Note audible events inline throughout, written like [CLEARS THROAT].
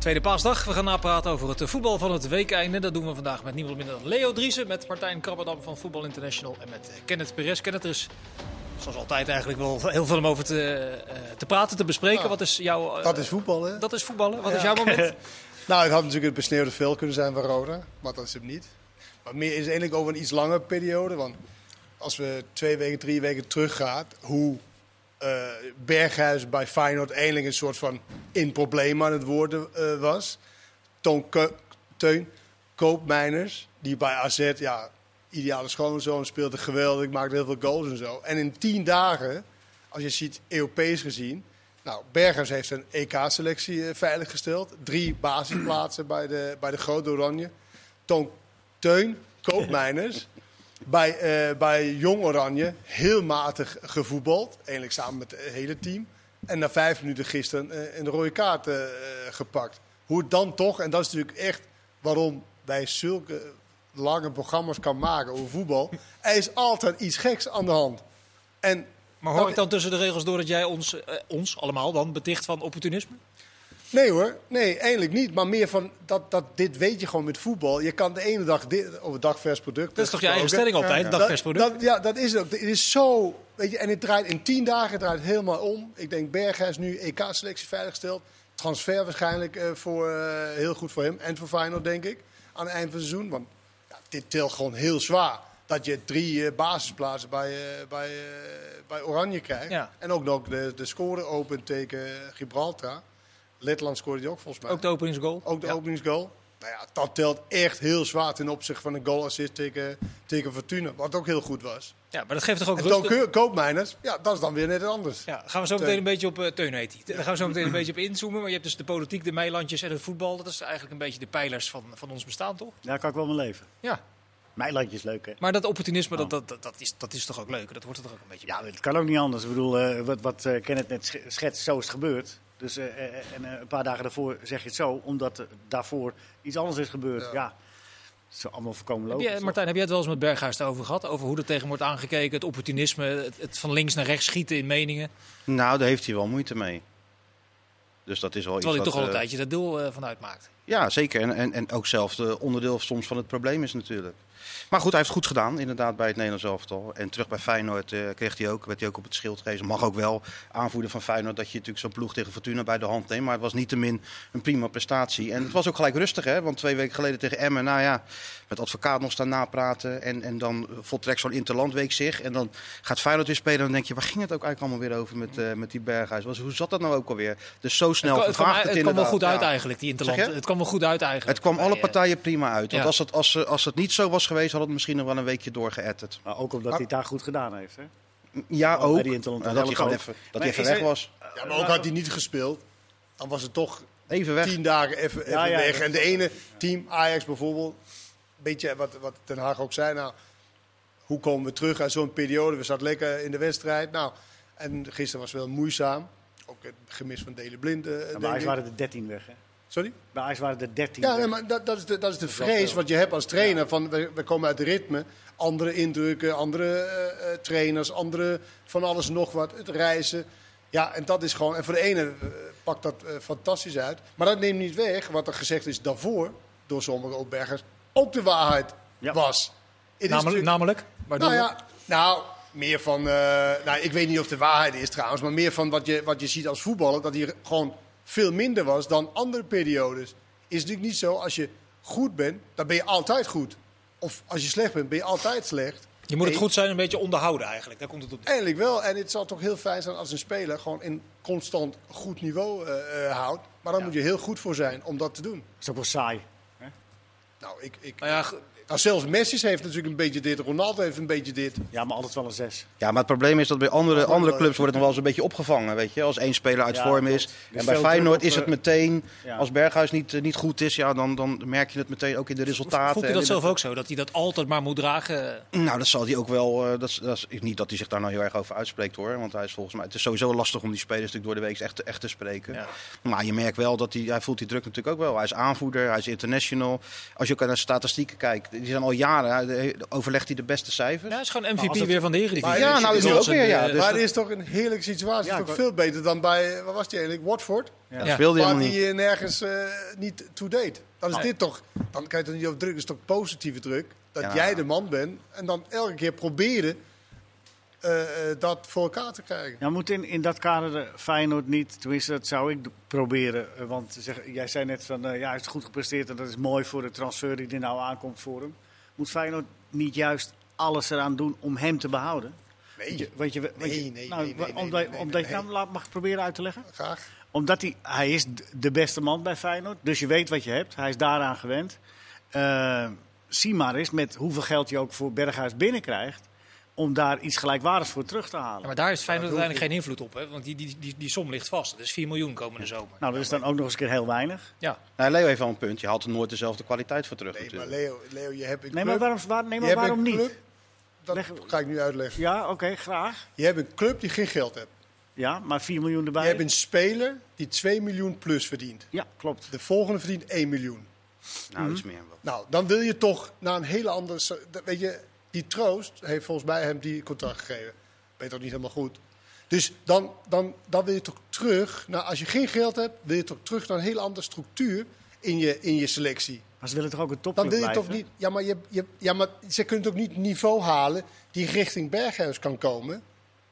Tweede paasdag. We gaan napraten over het voetbal van het weekeinde. Dat doen we vandaag met niemand minder dan Leo Driessen, met Martijn Krabberdam van Voetbal International en met eh, Kenneth Perez. Kenneth, er is zoals altijd eigenlijk wel heel veel om over te, eh, te praten, te bespreken. Ja. Wat is jouw... eh, Dat is voetbal, hè? Dat is voetballen. Wat is jouw moment? [LAUGHS] Nou, het had natuurlijk het besneeuwde veld kunnen zijn van Roda, maar dat is het niet. Maar meer is eigenlijk over een iets langere periode. Want als we twee weken, drie weken teruggaan, hoe eh, Berghuis bij Feyenoord eindelijk een soort van in probleem aan het worden eh, was. Toon Teun Koopmeiners, die bij AZ, ja, ideale schoonzoon, speelde geweldig, maakte heel veel goals en zo. En in tien dagen, als je ziet, Europees gezien, nou, Berghuis heeft een EK-selectie eh, veiliggesteld. Drie basisplaatsen bij de, bij de Grote Oranje. Toon Teun, Koopmeiners. Bij, eh, bij Jong Oranje heel matig gevoetbald. Eigenlijk samen met het hele team. En na vijf minuten gisteren eh, een rode kaart eh, gepakt. Hoe het dan toch, en dat is natuurlijk echt waarom wij zulke lange programma's kan maken over voetbal. Er is altijd iets geks aan de hand. En Maar hoor ik dan tussen de regels door dat jij ons, eh, ons allemaal dan, beticht van opportunisme? Nee hoor, nee, eigenlijk niet. Maar meer van, dat, dat, dit weet je gewoon met voetbal. Je kan de ene dag, dit, over dagvers product. Dat is toch je eigen stelling altijd, dagvers product? Dat, ja, dat is het ook. Het is zo, weet je, en het draait in tien dagen draait het helemaal om. Ik denk Berghuis nu EK-selectie veiliggesteld. Transfer waarschijnlijk eh, voor, eh, heel goed voor hem en voor Feyenoord, denk ik. Aan het eind van het seizoen. Want ja, dit telt gewoon heel zwaar. Dat je drie eh, basisplaatsen bij, bij, bij Oranje krijgt. Ja. En ook nog de, de score open tegen Gibraltar. Letland scoorde die ook volgens mij. Ook de openingsgoal? Ook de Ja. openingsgoal. Nou ja, dat telt echt heel zwaar ten opzichte van een goal-assist tegen, tegen Fortuna. Wat ook heel goed was. Ja, maar dat geeft toch ook En rust? Koopmeiners, ja, dat is dan weer net anders. Ja, gaan we zo meteen een beetje op uh, Teun heet hij. Daar gaan we zo meteen een beetje op inzoomen. Maar je hebt dus de politiek, de meilandjes en het voetbal. Dat is eigenlijk een beetje de pijlers van, van ons bestaan, toch? Daar kan ik wel mijn leven. Ja. Meilandje is leuk, hè? Maar dat opportunisme, dat, dat, dat, dat is, dat is toch ook leuk? Dat wordt er toch ook een beetje Ja, het kan ook niet anders. Ik bedoel, eh, wat, wat eh, Kenneth net sch- schetst, zo is het gebeurd. Dus, eh, eh, en eh, een paar dagen daarvoor zeg je het zo, omdat er daarvoor iets anders is gebeurd. Ja, Ja. het is allemaal voorkomen logisch. toch? Martijn, heb jij het wel eens met Berghuis daarover gehad? Over hoe er tegen wordt aangekeken, het opportunisme, het, het van links naar rechts schieten in meningen. Nou, daar heeft hij wel moeite mee. Dus dat is wel Terwijl hij iets toch al een tijdje dat deel eh, van uitmaakt. Ja, zeker. En, en, en ook zelf de onderdeel soms van het probleem is natuurlijk. Maar goed, hij heeft goed gedaan, inderdaad, bij het Nederlands elftal. En terug bij Feyenoord eh, kreeg hij ook, werd hij ook op het schild gegeven. Mag ook wel aanvoerder van Feyenoord dat je natuurlijk zo'n ploeg tegen Fortuna bij de hand neemt. Maar het was niettemin een prima prestatie. En het was ook gelijk rustig, hè. Want twee weken geleden tegen Emmen, nou ja, met advocaat nog staan napraten. En, en dan voltrekt zo'n interlandweek zich. En dan gaat Feyenoord weer spelen. En dan denk je, waar ging het ook eigenlijk allemaal weer over met, eh, met die Berghuis? Was, hoe zat dat nou ook alweer? Dus zo snel het, het, kwam, het, het kwam wel goed uit eigenlijk, die interland. Het kwam wel goed uit eigenlijk. Het kwam alle partijen prima uit. Want ja. als, het, als, als het niet zo was geweest, had het misschien nog wel een weekje doorgeëtterd. Maar ook omdat hij het daar goed gedaan heeft. Hè? Ja, ook. bij die Nou, dat hij gewoon even, dat Maar hij even weg er- was. Ja, maar ook had hij niet gespeeld, dan was het toch Even weg. tien dagen even, even Ja, ja, weg. En de ene team, Ajax bijvoorbeeld, een beetje wat, wat Den Haag ook zei. Nou, hoe komen we terug uit zo'n periode? We zaten lekker in de wedstrijd. Nou, en gisteren was het wel moeizaam. Ook het gemis van Dele Blind. eh, ik. waren er 13 weg. Hè? Sorry? Bij Ajax waren er 13 Ja, nee, maar dat, dat, is de, dat is de vrees veel. wat je hebt als trainer. Van, we, we komen uit het ritme. Andere indrukken, andere eh, eh, trainers, andere van alles en nog wat. Het reizen. Ja, en dat is gewoon... En voor de ene eh, pakt dat eh, fantastisch uit. Maar dat neemt niet weg wat er gezegd is daarvoor... door sommige opbergers, ook de waarheid Ja. was. Het is namelijk, namelijk? Nou ja, nou, meer van... eh, nou, ik weet niet of de waarheid is trouwens... maar meer van wat je, wat je ziet als voetballer... dat hij gewoon veel minder was dan andere periodes. Is natuurlijk niet zo, als je goed bent, dan ben je altijd goed. Of als je slecht bent, ben je altijd slecht. je moet het goed zijn, een beetje onderhouden eigenlijk. Daar komt het op. Eigenlijk wel. En het zal toch heel fijn zijn als een speler gewoon een constant goed niveau eh, eh, houdt. Maar dan moet je heel goed voor zijn om dat te doen. Dat is ook wel saai. Nou, ik, ik, Nou ja, nou, zelfs Messi heeft natuurlijk een beetje dit. Ronaldo heeft een beetje dit. Ja, maar altijd wel een 6. Ja, maar het probleem is dat bij andere, andere clubs wordt het nog wel eens een beetje opgevangen. Weet je? Als één speler uit Ja, vorm is. En bij Feyenoord is het eh, meteen, ja. als Berghuis niet, eh, niet goed is, ja, dan, dan merk je het meteen ook in de resultaten. voelt hij en dat zelf ook zo? Dat hij dat altijd maar moet dragen? Nou, dat zal hij ook wel. eh, dat, is- dat is, niet dat hij zich daar nou heel erg over uitspreekt hoor. Want hij is volgens mij. Het is sowieso lastig om die spelers natuurlijk door de week echt, te- echt te spreken. Ja. Maar je merkt wel dat hij. Hij voelt die druk natuurlijk ook wel. Hij is aanvoerder, hij is international. Als je ook naar de statistieken kijkt. Die zijn al jaren, eh, overlegt hij de beste cijfers. Ja, het is gewoon als MVP het- weer van de Eredivisie. Ja, nou is hij ook weer, ja. Dus maar het is toch een heerlijke situatie. Ja, toch ik- veel beter dan bij, wat was die eigenlijk, Watford? Ja. Ja. speelde Waar helemaal die niet. eh, nergens eh, niet toe deed. Dan is dit toch, dan kan je toch niet over druk, is toch positieve druk. Dat Ja. jij de man bent en dan elke keer proberen eh, eh, dat voor elkaar te krijgen. Nou, moet in, in dat kader de Feyenoord niet, tenminste dat zou ik proberen. eh, Want zeg, jij zei net van, ja, hij heeft goed gepresteerd en dat is mooi voor de transfer die er nou aankomt voor hem. Moet Feyenoord niet juist alles eraan doen om hem te behouden? Je, want je, Nee, nee, nee, nee, nee, omdat, nee, nee, je, nee. nou, laat, mag proberen uit te leggen? Graag. Omdat hij, hij is de beste man bij Feyenoord, dus je weet wat je hebt. Hij is daaraan gewend. Zie maar eens met hoeveel geld je ook voor Berghuis binnenkrijgt, om daar iets gelijkwaardigs voor terug te halen. Ja, maar daar heeft Feyenoord uiteindelijk geen invloed op. Hè? Want die, die, die, die som ligt vast. Dus 4 miljoen komende zomer. Nou, dat is dan ook nog eens een keer heel weinig. Ja. Nou, Leo heeft wel een punt. Je haalt er nooit dezelfde kwaliteit voor terug Nee, maar. Leo, Leo je hebt een Nee, maar waarom, waar, nee, je maar hebt waarom een niet? club, dat Leg- ga ik nu uitleggen. Ja, oké, graag. Je hebt een club die geen geld heeft. Ja, maar 4 miljoen Je erbij. hebt een speler die 2 miljoen plus verdient. Ja, klopt. De volgende verdient 1 miljoen. Nou, iets meer wel. Nou, dan wil je toch naar een hele andere... dat- Weet je, die troost heeft volgens mij hem die contract gegeven. Weet ook niet helemaal goed. Dus dan, dan, dan wil je toch terug... Nou, als je geen geld hebt, wil je toch terug naar een hele andere structuur in je, in je selectie. Maar ze willen toch ook een Dan topclub wil je blijven? toch niet... Ja maar, je, je, ja, maar ze kunnen toch niet een niveau halen die richting Berghuis kan komen?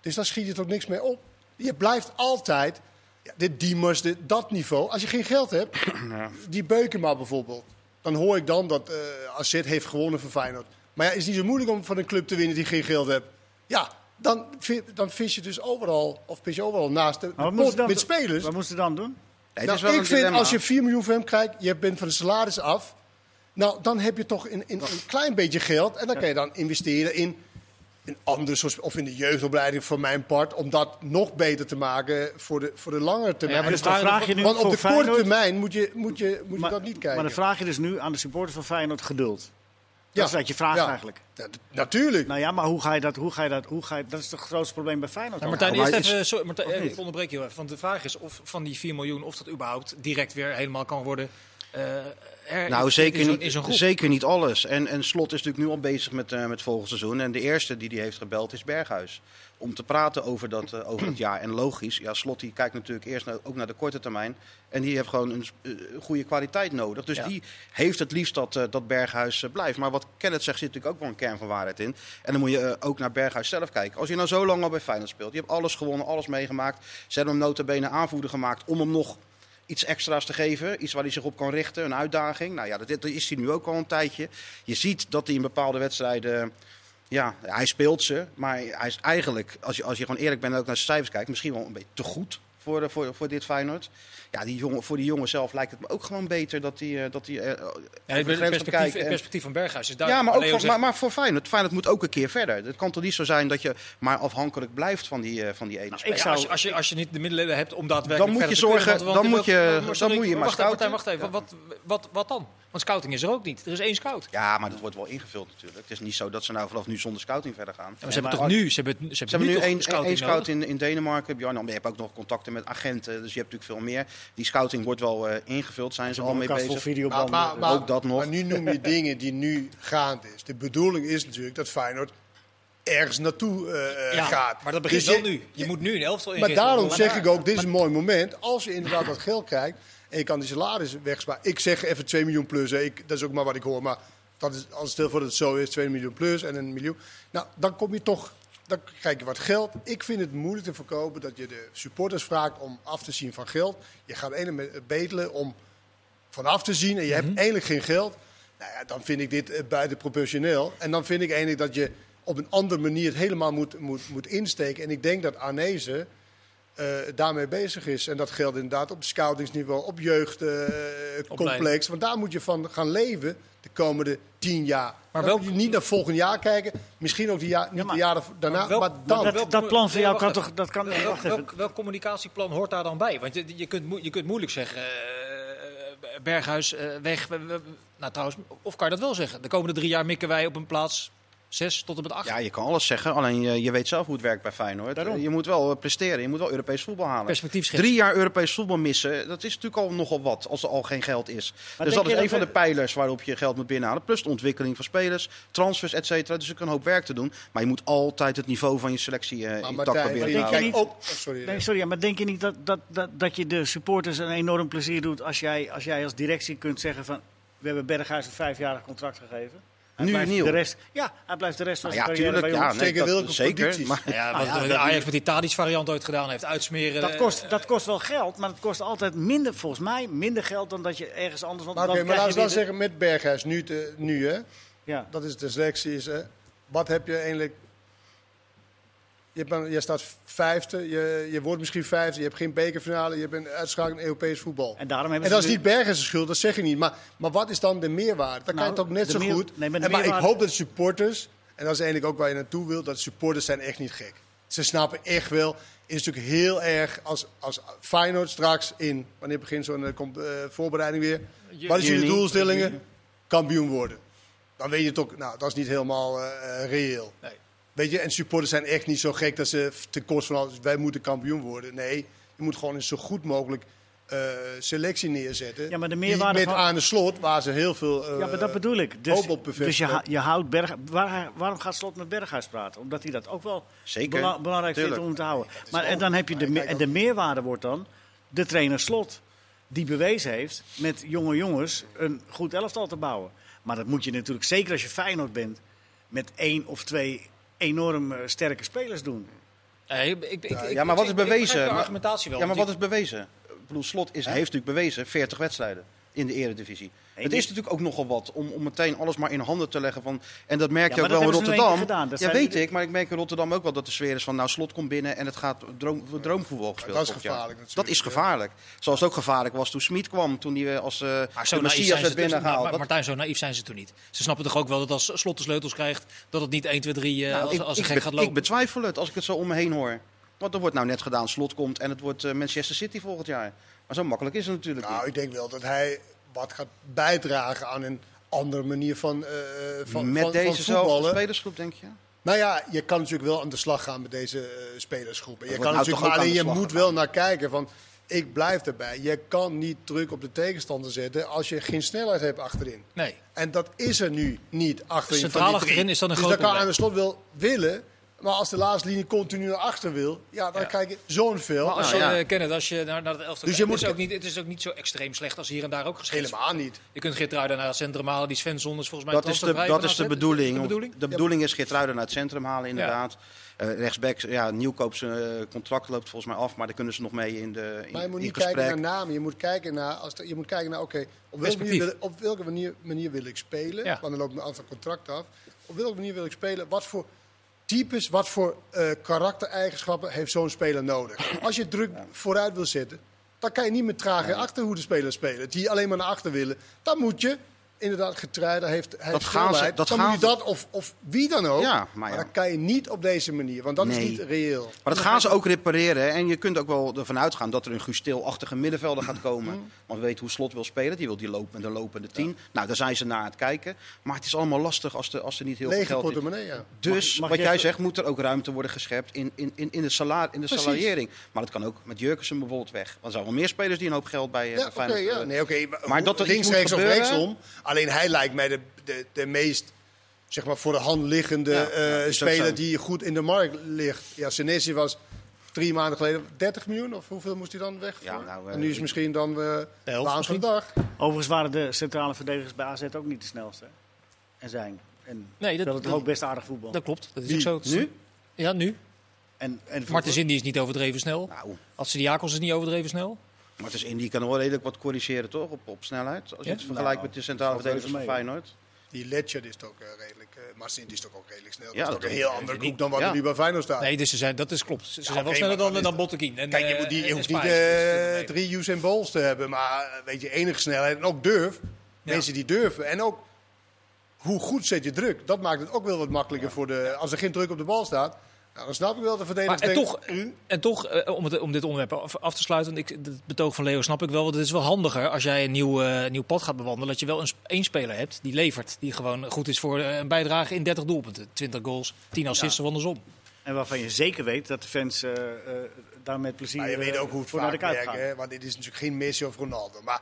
Dus dan schiet je toch niks meer op? Je blijft altijd... Ja, dit Diemers, dit, dat niveau. Als je geen geld hebt, [CLEARS THROAT] die Beukema bijvoorbeeld. Dan hoor ik dan dat eh AZ heeft gewonnen van Feyenoord. Maar ja, is niet zo moeilijk om van een club te winnen die geen geld heeft? Ja, dan, dan vis je dus overal, of vis je overal naast de, pot met spelers. Wat moeten ze dan doen? Nee, het Nou, is wel ik vind dilemma. als je 4 miljoen voor hem krijgt, je bent van de salaris af. Nou, dan heb je toch een, een, een klein beetje geld. En dan kan je dan investeren in een ander soort, of in de jeugdopleiding voor mijn part. Om dat nog beter te maken voor de, voor de langere termijn. Ja, Dus dan vraag- je nu Want op voor de korte Feyenoord- termijn moet je, moet je, moet je maar, dat niet kijken. Maar dan vraag je dus nu aan de supporters van Feyenoord geduld. Ja. Dat is wat je vraagt Ja. eigenlijk. Ja, natuurlijk. Nou ja, maar hoe ga je dat, hoe ga je dat, hoe ga je, dat is toch het grootste probleem bij Feyenoord. Dan? Martijn, maar eerst het even, sorry, Martijn, eh, ik onderbreek je heel even. Want de vraag is of van die 4 miljoen, of dat überhaupt direct weer helemaal kan worden. eh er- Nou, zeker niet, zeker niet alles. En, en Slot is natuurlijk nu al bezig met, eh met volgend seizoen. En de eerste die die heeft gebeld is Berghuis. Om te praten over dat, eh, over dat jaar. En logisch, ja, Slot die kijkt natuurlijk eerst naar, ook naar de korte termijn. En die heeft gewoon een eh, goede kwaliteit nodig. Dus Ja. die heeft het liefst dat, eh, dat Berghuis blijft. Maar wat Kenneth zegt, zit natuurlijk ook wel een kern van waarheid in. En dan moet je ook naar Berghuis zelf kijken. Als je nou zo lang al bij Feyenoord speelt. Je hebt alles gewonnen, alles meegemaakt. Ze hebben hem notabene aanvoerder gemaakt om hem nog iets extra's te geven. Iets waar hij zich op kan richten, een uitdaging. Nou ja, dat, dat is hij nu ook al een tijdje. Je ziet dat hij in bepaalde wedstrijden... Ja, hij speelt ze, maar hij is eigenlijk, als je, als je gewoon eerlijk bent en ook naar zijn cijfers kijkt, misschien wel een beetje te goed voor, eh, voor, voor dit Feyenoord. Ja, die jongen, voor die jongen zelf lijkt het me ook gewoon beter dat hij, eh, dat hij eh, Ja, het perspectief, het perspectief van Berghuis is ja, duidelijk. maar, ook voor, zegt- maar, maar voor Feyenoord. Feyenoord moet ook een keer verder. Het kan toch niet zo zijn dat je maar afhankelijk blijft van die, eh, van die ene Nou, Ja, zou- als, je, als, je, als je niet de middelen hebt om daadwerkelijk Dan moet je kunnen, zorgen- dan moet je- dan sorry, moet je maar wacht even, scouten. wacht even. Wat, wat, wat dan? Want scouting is er ook niet. Er is één scout. Ja, maar dat wordt wel ingevuld natuurlijk. Het is niet zo dat ze nou vanaf nu zonder scouting verder gaan. Ja, maar ze hebben toch nu, ze hebben, ze hebben nu één scout in, in Denemarken. Bjorn, je hebt ook nog contacten met agenten. Dus je hebt natuurlijk veel meer. Die scouting wordt wel eh, ingevuld. Zijn ze al mee bezig. videobanden. Maar, maar, maar, Ook dat nog. maar nu noem je [LAUGHS] dingen die nu gaande is. De bedoeling is natuurlijk dat Feyenoord ergens naartoe eh, Ja, gaat. maar dat begint Dus wel je- nu. Je moet nu een elftal Maar inrichten. daarom Maar zeg ik ook, dit is een mooi moment. Als je inderdaad wat geld krijgt en je kan die salaris wegsparen. Ik zeg even 2 miljoen plus. Hè. Ik, dat is ook maar wat ik hoor. Maar dat is, als stel voor dat het zo is, 2 miljoen plus en een miljoen. Nou, dan kom je toch, dan krijg je wat geld. Ik vind het moeilijk te verkopen dat je de supporters vraagt om af te zien van geld. Je gaat ene met betelen om vanaf te zien en je Mhm. hebt eigenlijk geen geld. Nou ja, dan vind ik dit eh, buitenproportioneel. En dan vind ik eigenlijk dat je op een andere manier het helemaal moet, moet, moet insteken. En ik denk dat Arnezen eh, daarmee bezig is. En dat geldt inderdaad op scoutingsniveau, op jeugdcomplex. Opleiding. want daar moet je van gaan leven de komende tien jaar. Maar je niet naar volgend jaar kijken. Misschien ook die jaar, niet maar- de jaren daarna. maar welk- maar dan. dat- plan van jou kan toch- dat kan- Welk, communicatieplan hoort daar dan bij? Want je, je, kunt, je kunt moeilijk zeggen, eh, Berghuis eh, weg. we- we- nou trouwens, of kan je dat wel zeggen? De komende drie jaar mikken wij op een plaats Zes tot en met acht. Ja, je kan alles zeggen, alleen je, je weet zelf hoe het werkt bij Feyenoord. Daarom. Je moet wel eh, presteren, je moet wel Europees voetbal halen. Perspectief. Drie jaar Europees voetbal missen, dat is natuurlijk al nogal wat als er al geen geld is. dus dat is een van de pijlers waarop je geld moet binnenhalen. Plus de ontwikkeling van spelers, transfers, et cetera. Dus er is een hoop werk te doen. Maar je moet altijd het niveau van je selectie eh Maar intact proberen te denk je houden. niet- ook... oh, sorry. Nee, sorry, maar denk je niet dat, dat, dat, dat je de supporters een enorm plezier doet als jij als, jij als directie kunt zeggen van... We hebben Berghuis een vijfjarig contract gegeven. Hij Nu blijft nieuw. de rest, ja, hij blijft de rest van Nou zijn ja, carrière bij Ja, ons. nee, Zeker dat-. Maar, Ja, wat ja, de Ajax met die Tadic variant ooit gedaan heeft. Uitsmeren. Dat eh, kost, dat kost wel geld, maar het kost altijd minder, volgens mij, minder geld dan dat je ergens anders... Want Maar oké, maar laten we wel zeggen, met Berghuis nu, te, nu hè, Ja. dat is de selectie. Is, hè, wat heb je eigenlijk... Je, bent, je staat vijfde, je, je wordt misschien vijfde, je hebt geen bekerfinale, je bent uitschakeld in Europees voetbal. En daarom hebben En dat is ze niet Berghuis' schuld, dat zeg je niet. Maar, maar wat is dan de meerwaarde? Dat kan Nou, je toch net zo meer- goed. nee, maar en, maar ik hoop dat de supporters, en dat is eigenlijk ook waar je naartoe wilt, dat de supporters zijn echt niet gek. Ze snappen echt wel. Het is natuurlijk heel erg als, als Feyenoord straks in, wanneer begint zo'n eh, eh, voorbereiding weer? Wat is jullie doelstellingen? Kampioen worden. Dan weet je toch, nou, dat is niet helemaal eh, reëel. Nee. Weet je, en supporters zijn echt niet zo gek dat ze ten koste van alles, wij moeten kampioen worden. Nee, je moet gewoon een zo goed mogelijk eh, selectie neerzetten. Ja, maar de Die meerwaarde met van- aan de slot, waar ze heel veel. eh, Ja, maar dat bedoel ik. Dus, hoop op dus je, je houdt Berg, waar, waarom gaat Slot met Berghuis praten? Omdat hij dat ook wel Zeker, bela- belangrijk vindt om te houden. Maar en dan heb je de, me- en de meerwaarde wordt dan de trainer Slot. Die bewezen heeft met jonge jongens een goed elftal te bouwen. Maar dat moet je natuurlijk, zeker als je Feyenoord bent, met één of twee enorm eh, sterke spelers doen. Nee, ik, ik, ik, ik- Ja, maar wat is bewezen? argumentatie wel. Ja, maar wat is bewezen? Ik bedoel, Slot is, heeft natuurlijk bewezen 40 wedstrijden in de eredivisie. Het die- is natuurlijk ook nogal wat om, om meteen alles maar in handen te leggen. Van, en dat merk Ja, je ook wel in Rotterdam. keer gedaan. Dat ja, zijn weet ik. Maar ik merk in Rotterdam ook wel dat de sfeer is van... nou, Slot komt binnen en het gaat droom, droomvoetbal gespeeld. dat is gevaarlijk natuurlijk, Dat is gevaarlijk. Zoals het ook gevaarlijk was toen Smit kwam. Toen hij eh, als eh Maar de zo naïef Messias zijn ze werd dus- binnengehaald. maar- Martijn, zo naïef zijn ze toen niet. Ze snappen toch ook wel dat als Slot de sleutels krijgt, dat het niet 1, 2, 3 eh, Nou, als, ik, als ik gek gaat ik lopen. betwijfel het als ik het zo om me heen hoor. Want er wordt nou net gedaan, Slot komt en het wordt eh, Manchester City volgend jaar. Maar zo makkelijk is het natuurlijk Nou, niet. ik denk wel dat hij wat gaat bijdragen aan een andere manier van, eh, van, Met van, van dezezelfde voetballen. spelersgroep, denk je? Nou ja, je kan natuurlijk wel aan de slag gaan met deze eh, spelersgroep. Je kan nou natuurlijk, maar alleen je moet wel naar kijken van, ik blijf erbij. Je kan niet druk op de tegenstander zetten als je geen snelheid hebt achterin. Nee. En dat is er nu niet achterin. Centraal van achterin is dan een dus groot dat kan probleem. aan de slot wel willen. Maar als de laatste linie continu naar achter wil, ja, dan Ja. krijg je zo'n veel. Maar als Nou, je ja. eh, Kenneth, als je naar, naar het elftal Dus kijkt, je het, is moet- ook niet, het is ook niet zo extreem slecht als hier en daar ook geschreven. Helemaal niet. Je kunt Geertruiden naar het centrum halen, die Svensson is volgens mij Dat is de, dat is de bedoeling. De bedoeling? De bedoeling is Geertruiden naar het centrum halen, inderdaad. Eh rechtsback, ja, Nieuwkoop zijn eh, contract loopt volgens mij af, maar daar kunnen ze nog mee in, de, in, Maar je moet niet gesprek. kijken naar namen. Je moet kijken naar, als de- je moet kijken naar oké, op, welke manier, op welke manier, manier wil ik spelen? Ja. Want dan loopt een aantal contracten af. Op welke manier wil ik spelen? Wat voor types, wat voor eh, karaktereigenschappen heeft zo'n speler nodig? Als je druk vooruit wil zetten, dan kan je niet met trage achterhoede spelers spelen. Die alleen maar naar achter willen. Dan moet je, inderdaad, getreiden heeft, heeft Dat gaan ze- dat dan gaan moet je dat, of, of wie dan ook. Ja, maar maar ja. dat kan je niet op deze manier, want dat is niet reëel. Maar dat gaan ze ook repareren. En je kunt ook wel ervan uitgaan dat er een Gustil-achtige middenvelder gaat komen. Want we weten hoe Slot wil spelen. Die wil die lopen met een lopende tien. Nou, daar zijn ze naar aan het kijken. Maar het is allemaal lastig als er, als er niet heel veel geld is. portemonnee, ja. Dus Mag- mag wat jij even- zegt, moet er ook ruimte worden geschept in, in, in, in de, salar, in de Precies. salariering. Maar dat kan ook met Jurkensen bijvoorbeeld weg. Want er zijn wel meer spelers die een hoop geld bij, eh, Ja, Feyenoord ja. Nee, oké. Maar dat er iets links, moet rechts of rechtsom. Alleen hij lijkt mij de, de, de meest zeg maar, voor de hand liggende Ja, eh, is speler die goed in de markt ligt. Ja, Senesi was drie maanden geleden 30 miljoen of hoeveel moest hij dan weg? Ja, nou, eh, en nu is het misschien dan eh helft de van de dag. Overigens waren de centrale verdedigers bij AZ ook niet de snelste. hè? En zijn. En Nee, dat- toch ook best aardig voetbal. Dat klopt. Dat is Wie? ook zo. Nu? Ja, nu. en, en Martens Indy is niet overdreven snel. Nou, Atsidiakos is niet overdreven snel. Maar het is Indy kan wel redelijk wat corrigeren, toch? Op, op snelheid. Als je Ja? het vergelijkt Nou, met de centrale verdedigers van. Feyenoord. Die Ledger is toch eh, redelijk, uh, Marcin is toch ook redelijk snel. Ja, dat is toch een heel andere koek dan wat Ja. er nu bij Feyenoord staat. Nee, dus ze zijn, dat is klopt. Ze zijn wel sneller maar dan, dan. En, Kijk, je, eh, moet die, je en hoeft niet eh, Nee. drie Usain Bolts te hebben, maar eh, weet je, enige snelheid en ook durf. Mensen die durven. En ook hoe goed zet je druk. Dat maakt het ook wel wat makkelijker voor de... Als er geen druk op de bal staat, Nou, dan snap ik wel de Maar, verdedigers. en toch, en toch eh, om, het, om dit onderwerp af, te sluiten, want ik, het betoog van Leo snap ik wel. Want het is wel handiger als jij een nieuw, eh, nieuw pad gaat bewandelen. Dat je wel een, één speler hebt die levert. Die gewoon goed is voor eh, een bijdrage in 30 doelpunten. 20 goals, 10 assists of andersom. En waarvan je zeker weet dat de fans eh, eh, daar met plezier Maar je weet eh, ook hoe het voor naar de vaak hè, Want dit is natuurlijk geen Messi of Ronaldo. Maar,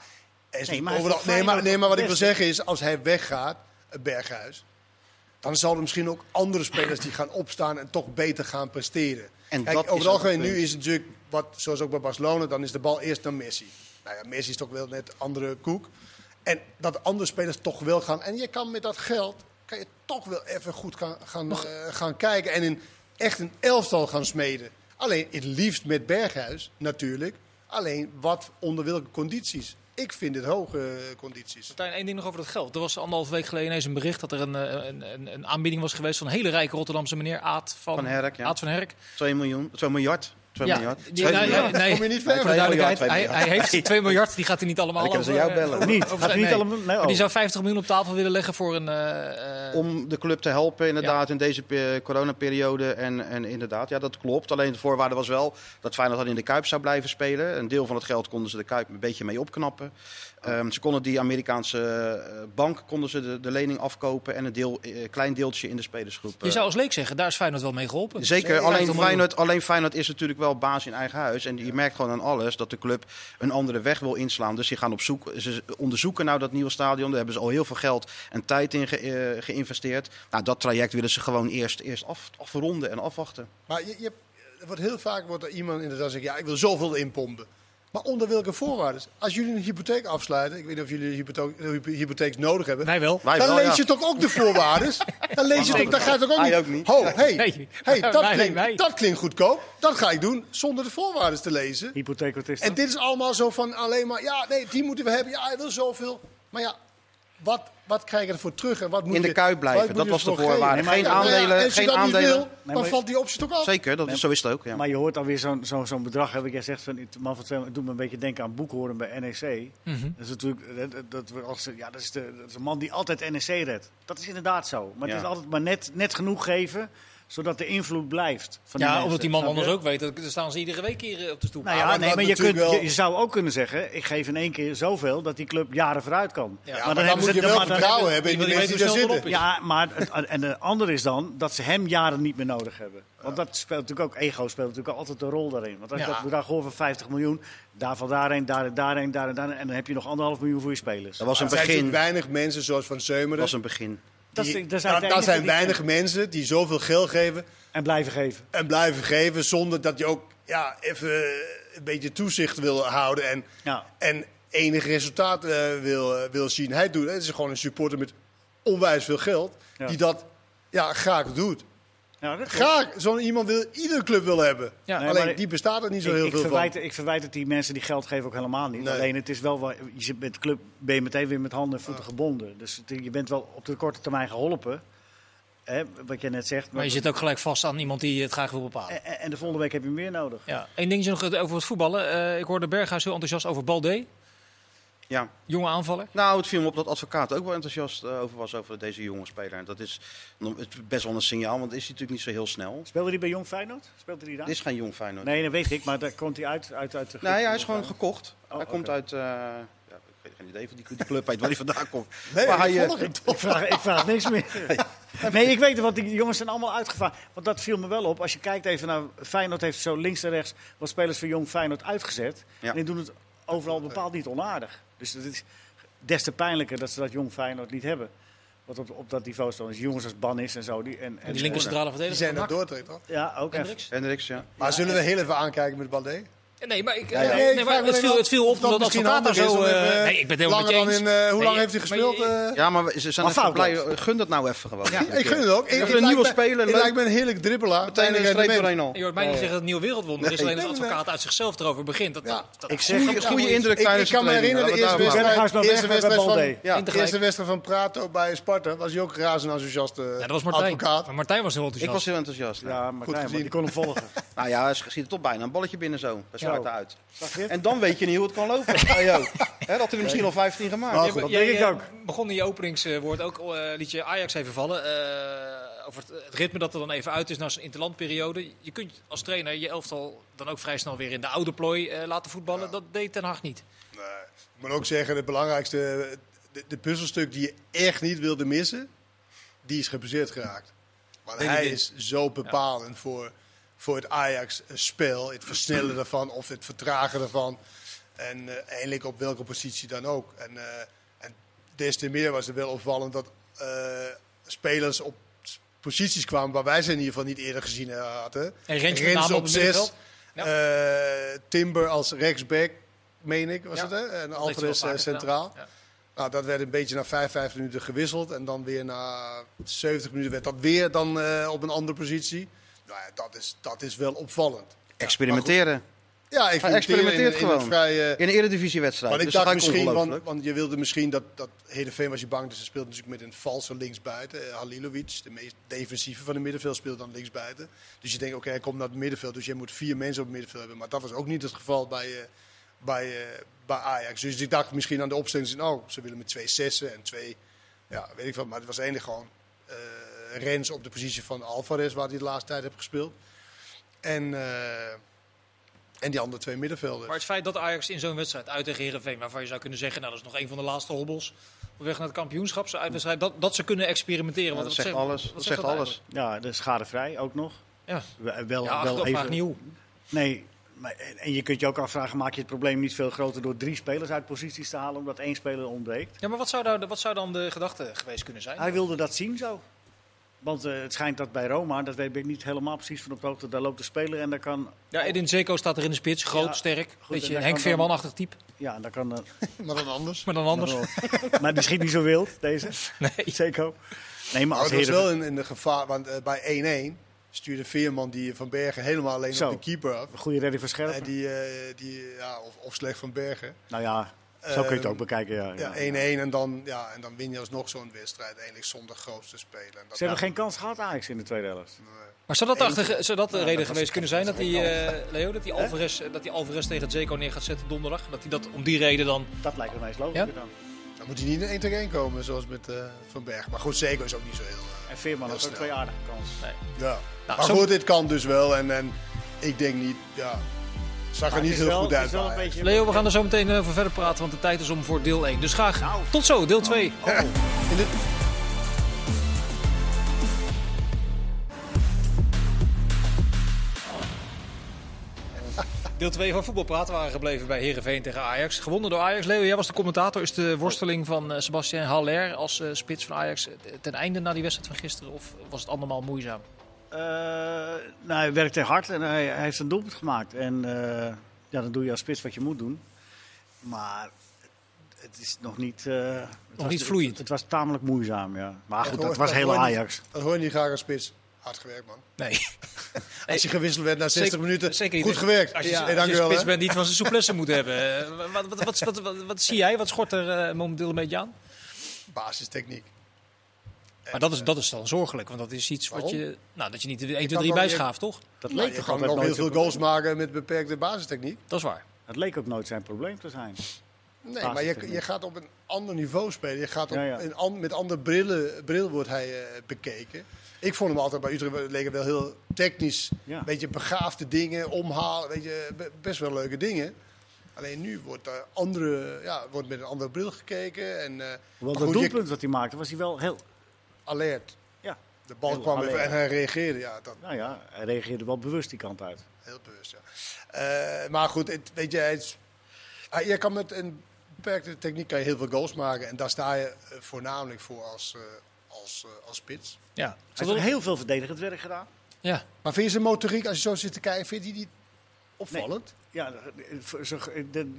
er is Nee, niet maar overal- nee, maar, Feyenoord nee, maar wat ik wil zeggen is, als hij weggaat, het Berghuis... dan zal er misschien ook andere spelers die gaan opstaan en toch beter gaan presteren. En Kijk, dat over het algemeen nu is het natuurlijk, wat, zoals ook bij Barcelona, dan is de bal eerst naar Messi. Nou ja, Messi is toch wel net andere koek. En dat andere spelers toch wel gaan. En je kan met dat geld, kan je toch wel even goed gaan, gaan, eh, gaan kijken. En in echt een elftal gaan smeden. Alleen het liefst met Berghuis, natuurlijk. Alleen wat onder welke condities. Ik vind het hoge condities. Martijn, één ding nog over dat geld. Er was anderhalf week geleden ineens een bericht dat er een, eh, een, een, een aanbieding was geweest van een hele rijke Rotterdamse meneer Aad van, Van Herk, ja. Aad van Herk. 2 miljoen, 2 miljard. 2 miljard. die- Twee nee, miljard. nee, nee. Kom je niet ver Voor de mee. duidelijkheid, Twee hij, heeft 2 miljard, die gaat hij niet allemaal Dan kunnen ze over, jou eh, bellen. Niet, over- gaat niet allemaal... Nee, Maar die oh. zou 50 miljoen op tafel willen leggen voor een... eh, eh, Om de club te helpen inderdaad in deze pe- coronaperiode. En, en inderdaad, ja dat klopt. Alleen de voorwaarde was wel dat Feyenoord dan in de Kuip zou blijven spelen. Een deel van het geld konden ze de Kuip een beetje mee opknappen. Ehm, ze konden die Amerikaanse eh, bank konden ze de, de lening afkopen. En een deel, eh, klein deeltje in de spelersgroep. je eh, zou als leek zeggen, daar is Feyenoord wel mee geholpen. Zeker, Zeker, alleen 50 miljoen. Feyenoord, alleen Feyenoord is natuurlijk wel baas in eigen huis. En je merkt gewoon aan alles dat de club een andere weg wil inslaan. Dus die gaan op zoek, ze onderzoeken nou dat nieuwe stadion. Daar hebben ze al heel veel geld en tijd in ge- geïnvesteerd. Nou, dat traject willen ze gewoon eerst, eerst af, afronden en afwachten. Maar je, je, wordt heel vaak wordt er iemand inderdaad zeggen, ja, ik wil zoveel inpompen. Maar onder welke voorwaarden? Als jullie een hypotheek afsluiten, ik weet niet of jullie een hypotheek, hypotheek nodig hebben, Wij wel. Wij dan wel, lees ja. je toch ook de voorwaarden? [LAUGHS] Dan lees je toch, dan gaat het ook niet. ook niet. Ho, hey, Nee. hey, [LAUGHS] dat, Wij- klinkt, wij. dat klinkt goedkoop. Dat ga ik doen zonder de voorwaarden te lezen. Hypotheek, wat is En dit is allemaal zo van alleen maar, ja, nee, die moeten we hebben. Ja, hij wil zoveel. Maar ja, wat, wat krijg je ervoor terug? En wat moet In de je- Kuip blijven, dat was de voorwaarde. Geen Ja, ja, aandelen, en als je geen dat niet aandelen. wil, dan valt die optie toch af. Zeker, dat, Nee, zo is het ook. Ja. Maar je hoort alweer zo'n zo'n zo'n bedrag. Heb ik jij zegt van het man van twee, het doet me een beetje denken aan boekhoren bij NEC. Mhm. Dat is natuurlijk dat, dat, we als, ja, dat, is de, dat is een man die altijd NEC redt. Dat is inderdaad zo. Maar het Ja. is altijd maar net, net genoeg geven zodat de invloed blijft. Van die Ja, omdat die man anders ook weet, dat- dan staan ze iedere week hier eh, op de stoep. Nou Ja, ja, maar nee, maar je, kunt, wel- je, je zou ook kunnen zeggen, ik geef in één keer zoveel dat die club jaren vooruit kan. Ja, Maar maar, dan dan, hebben moet ze- je wel maar dan vertrouwen hebben- hebben in die die mensen die daar zitten. Ja, maar het, en de andere is dan dat ze hem jaren niet meer nodig hebben. Want dat speelt natuurlijk ook, ego speelt natuurlijk altijd een rol daarin. Want als je Ja. dat bedrag hoort van 50 miljoen, daarvan daarheen, daar, daarheen, daar en daar. En dan heb je nog anderhalf miljoen voor je spelers. Dat was een Er zijn begin. weinig mensen zoals Van Dat Seumeren. was een begin. Dat die- is- dat zijn nou, zijn weinig mensen die zoveel geld geven En blijven geven. en blijven geven zonder dat je ook ja, even een beetje toezicht wil houden en, Ja. en enig resultaat eh, wil, eh, wil zien. Hij doet, het is gewoon een supporter met onwijs veel geld Ja. die dat ja, graag doet. Dat Graag, zo'n iemand wil iedere club wil hebben. Ja. Nee, Alleen maar- die bestaat er niet zo ik, heel ik, veel verwijt, van. ik verwijt het die mensen die geld geven ook helemaal niet. Nee. Alleen het is wel, je zit met de club ben je meteen weer met handen en voeten gebonden. Dus het- je bent wel op de korte termijn geholpen. Hè, wat je net zegt. Maar je zit ook gelijk vast aan iemand die het graag wil bepalen. en, en de volgende week heb je meer nodig. Ja. Eén dingetje nog over het voetballen. Eh, ik hoorde Berghuis heel enthousiast over Balde. Ja. Jonge aanvaller. Nou, het viel me op dat advocaat ook wel enthousiast eh, over was over deze jonge speler. En dat is best wel een signaal, want is hij natuurlijk niet zo heel snel. Speelde hij bij Jong Feyenoord? Speelde hij daar? Dit is geen jong Feyenoord. Nee, dat weet ik, maar daar komt hij uit, uit, uit de Nee, hij is gewoon Jong gekocht. Oh, hij komt uit, eh, ja, ik weet geen idee van die, die club uit waar hij vandaan komt. [LAUGHS] Nee, maar ik hij, eh, volg het Ik vraag, ik vraag niks meer. [LAUGHS] [LAUGHS] Nee, ik weet het, want die jongens zijn allemaal uitgevaard. Want dat viel me wel op. Als je kijkt even naar Feyenoord heeft zo links en rechts wat spelers van Jong Feyenoord uitgezet. Ja. En die doen het overal bepaald niet onaardig. Dus het is des te pijnlijker dat ze dat Jong Feyenoord niet hebben. Wat op, op dat niveau staan. Dus jongens als Banis en zo. Die, en, en, Die linker centrale Die verdediger. zijn van naar NAC. Dordrecht, toch? Ja, ook. Hendricks. Hendricks, ja. Maar zullen we heel even aankijken met Balde? Nee, maar, ik, ja. nee, Nee, nee, ik maar het, viel, het viel op dat dat advocaat is zo... eh, nee, ik ben het helemaal met eens. in, eh, hoe Nee, lang heeft hij maar gespeeld? je- eh? Ja, maar ze zijn Maar blij. Gun dat nou even gewoon. Ja, ik gun het ook. Ik, een nieuwe speler, Ik een heerlijk dribbelaar. Meteen een streep doorheen al. Je hoort mij niet zeggen dat het een nieuw wereldwonder is. Alleen nee, advocaat uit zichzelf erover begint. Dat, Ja. dat, dat- Ik zeg- Goeie, goede indruk Ik, ik tijdens kan me herinneren, de eerste wedstrijd, van, Prato bij Sparta was hij ook razend enthousiast. eh, Ja, dat was Martijn. Advocaat. Maar Martijn was heel Ik was enthousiast. heel enthousiast. Ja. Gezien. die kon hem volgen. Nou ja, hij schiet er toch bijna een balletje binnen zo. Uit. En dan weet je niet hoe het kan lopen. [LAUGHS] Ja, joh. Hè, dat hij er misschien al 15 gemaakt. Maar goed, dat denk ik ook. begon in je openingswoord ook, eh, liet je Ajax even vallen. Eh, over het, het ritme dat er dan even uit is na zo'n interlandperiode. Je kunt als trainer je elftal dan ook vrij snel weer in de oude plooi eh, laten voetballen. Dat deed Ten Hag niet. Nee. Ik moet ook zeggen, het belangrijkste, de, de puzzelstuk die je echt niet wilde missen, die is gebaseerd geraakt. Nee, hij is zo bepalend voor, voor het Ajax-spel. Het versnellen ervan of het vertragen ervan. En eh, eigenlijk op welke positie dan ook. En, eh, en des te meer was het wel opvallend dat eh, spelers op posities kwamen waar wij ze in ieder geval niet eerder gezien hadden. En Rens op zes. Eh, Timber als rechtsback, meen ik, was Ja. het hè? En Alvarez eh, centraal. Ja. Nou, dat werd een beetje na 55 minuten gewisseld. En dan weer na 70 minuten werd dat weer dan eh, op een andere positie. Nou ja, dat is, dat is wel opvallend. Experimenteren. Ja, ik experimenteert in, in gewoon. vrij, In een eredivisiewedstrijd. want ik dus dat dacht misschien, want, want je wilde misschien dat, dat Heerenveen was je bang. Dus ze speelde natuurlijk met een valse linksbuiten. Eh, Halilovic, de meest defensieve van de middenveld, speelde dan linksbuiten. Dus je denkt, oké, hij komt naar het middenveld. Dus je moet vier mensen op het middenveld hebben. Maar dat was ook niet het geval bij, eh, bij, eh, bij Ajax. Dus ik dacht misschien aan de opstelling, oh, ze willen met twee zessen en twee, ja, weet ik wat. Maar het was eigenlijk gewoon Rens op de positie van Alvarez, waar hij de laatste tijd heeft gespeeld. En, eh, en die andere twee middenvelden. Maar het feit dat Ajax in zo'n wedstrijd uit tegen Heerenveen, waarvan je zou kunnen zeggen, nou dat is nog een van de laatste hobbels op weg naar het kampioenschap, zo'n uitwedstrijd, dat, dat ze kunnen experimenteren. Ja, Want dat wat zegt zegt- alles. wat Dat zegt zegt alles. eigenlijk? Ja, de schadevrij ook nog. Ja, Wel, wel, ja wel even. niet hoe. Nee, maar, en- en je kunt je ook afvragen, maak je het probleem niet veel groter door drie spelers uit posities te halen omdat één speler ontbreekt? Ja, maar wat zou, daar, wat zou dan de gedachte geweest kunnen zijn? Hij wilde dat zien zo. Want eh, het schijnt dat bij Roma, dat weet ik niet helemaal precies van op de hoogte, daar loopt de speler en daar kan, Ja, Edin Zeko staat er in de spits, groot, Ja, sterk. goed, Beetje en daar Henk kan Veerman-achtig type, ja, daar kan, eh, [LAUGHS] Maar dan anders. maar dan anders. maar die schiet niet zo wild, deze, [LAUGHS] Nee. Zeko. Nee, maar Maar als het was Heerenveen- wel in, in de gevaar, want eh, bij 1-1 stuurde Veerman die Van Bergen helemaal alleen Zo. op de keeper af. een goede redding van Scherpen. En die, eh, die, ja, of, of slecht Van Bergen. Nou ja, zo kun je het ook bekijken. Ja, Ja, 1-1 en dan, ja, en dan win je alsnog zo'n wedstrijd, eigenlijk zonder grootste spelen. Ze hebben geen kans gehad, Ajax, in de tweede helft. Maar zou dat, de achter, zou dat de Ja, reden dat geweest kunnen zijn dat die, eh, Leo, dat die Alvarez, dat die Alvarez tegen Zeko neer gaat zetten donderdag? Dat hij dat om die reden dan... Dat lijkt me meest logisch Ja? dan. Dan moet hij niet in 1 tegen 1 komen, zoals met eh, Van Bergen. Maar goed, Zeko is ook niet zo heel... eh, En Veerman heeft ook twee aardige kansen. ja. Nou, maar zo- goed, dit kan dus wel. En, en ik denk niet, ja, zag er niet heel wel- goed uit. beetje- Leo, we gaan er zo meteen over verder praten, want de tijd is om voor deel 1. Dus graag Nou. tot zo, deel 2. [LAUGHS] In dit- Deel 2 van Voetbalpraat waren gebleven bij Heerenveen tegen Ajax. Gewonnen door Ajax. Leo, jij was de commentator. Is de worsteling van eh, Sebastian Haller als eh, spits van Ajax eh, ten einde na die wedstrijd van gisteren? Of was het allemaal moeizaam? Eh, nou, hij werkte hard en hij, hij heeft een doelpunt gemaakt. En eh, ja, dan doe je als spits wat je moet doen. Maar het is nog niet... eh, het was- niet vloeiend. Het, het was tamelijk moeizaam, ja. Maar goed, hoor- dat was dat heel. Ajax. Dat hoor je niet graag als spits. Hard gewerkt, man. Nee. [LAUGHS] Als je gewisseld werd na 60 Zeker- minuten, zeker niet. goed gewerkt. Als je, Ja, als je spits hè. bent, niet van zijn souplesse [LAUGHS] moet hebben. Wat, wat, wat, wat, wat, wat zie jij? Wat schort er eh, momenteel een beetje aan? Basistechniek. Maar dat is, dat is dan zorgelijk, want dat is iets wat je... Nou, dat je niet de 1, 2, kan 3 wel- bijschaaft, toch? Dat leek je toch kan nog heel veel goals probleem. maken met beperkte basistechniek. Dat is waar. Het leek ook nooit zijn probleem te zijn. Nee, maar je, je gaat op een ander niveau spelen. Je gaat op Ja, ja. Een an- met andere brillen, bril wordt hij eh, bekeken. Ik vond hem altijd bij Utrecht leek wel heel technisch. Ja. Een beetje begaafde dingen, omhalen. Weet je, be- best wel leuke dingen. Alleen nu wordt, er andere, ja, wordt met een andere bril gekeken. En, eh, Hoewel maar dat je- doelpunt dat hij maakte, was hij wel heel... alert. Ja, De bal Heel kwam alert. even en hij reageerde. Ja, dat, nou ja, hij reageerde wel bewust die kant uit. Heel bewust, ja. Eh, maar goed, het, weet je, het, ah, je kan met een beperkte techniek kan je heel veel goals maken. En daar sta je eh, voornamelijk voor als, eh, als, eh, als spits. Ja. Hij heeft ook heel veel verdedigend werk gedaan. ja. Maar vind je zijn motoriek, als je zo zit te kijken, vind je die niet opvallend? Ja,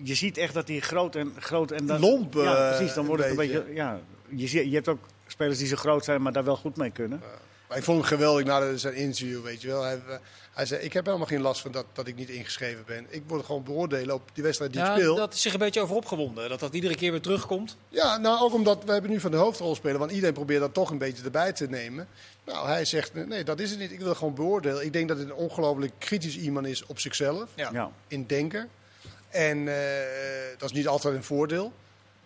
je ziet echt dat hij groot en groot en dan, Lomp, Ja, precies. Dan wordt het een een beetje. Ja, je, ziet- je hebt ook spelers die zo groot zijn, maar daar wel goed mee kunnen. Maar ik vond hem geweldig na zijn interview, weet je wel. Hij, eh, hij zei, ik heb helemaal geen last van dat, dat ik niet ingeschreven ben. Ik word gewoon beoordelen op die wedstrijd die ik Ja, speel. dat is zich een beetje over opgewonden. Dat dat iedere keer weer terugkomt. Ja, nou ook omdat we hebben nu van de hoofdrolspeler, want iedereen probeert dat toch een beetje erbij te nemen. Nou, hij zegt, nee, dat is het niet. Ik wil gewoon beoordelen. Ik denk dat het een ongelooflijk kritisch iemand is op zichzelf, Ja. Ja. in denken. En eh, dat is niet altijd een voordeel.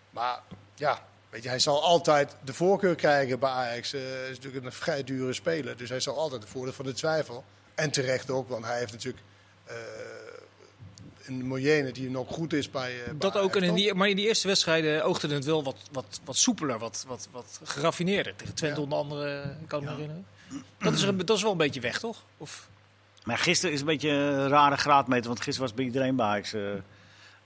Maar ja, Weet je, hij zal altijd de voorkeur krijgen bij Ajax. Eh, Hij is natuurlijk een vrij dure speler. Dus hij zal altijd de voordeel van de twijfel. En terecht ook, want hij heeft natuurlijk eh, een Moyenne die nog goed is bij, eh, bij Dat ook. En in die, maar in die eerste wedstrijden oogde het wel wat, wat, wat soepeler, wat, wat, wat geraffineerder. Tegen Twente Ja. onder andere, ik kan me Ja. herinneren. Dat is, er- dat is wel een beetje weg, toch? Of, Maar gisteren is een beetje een rare graadmeter, want gisteren was bij iedereen bij Ajax. eh,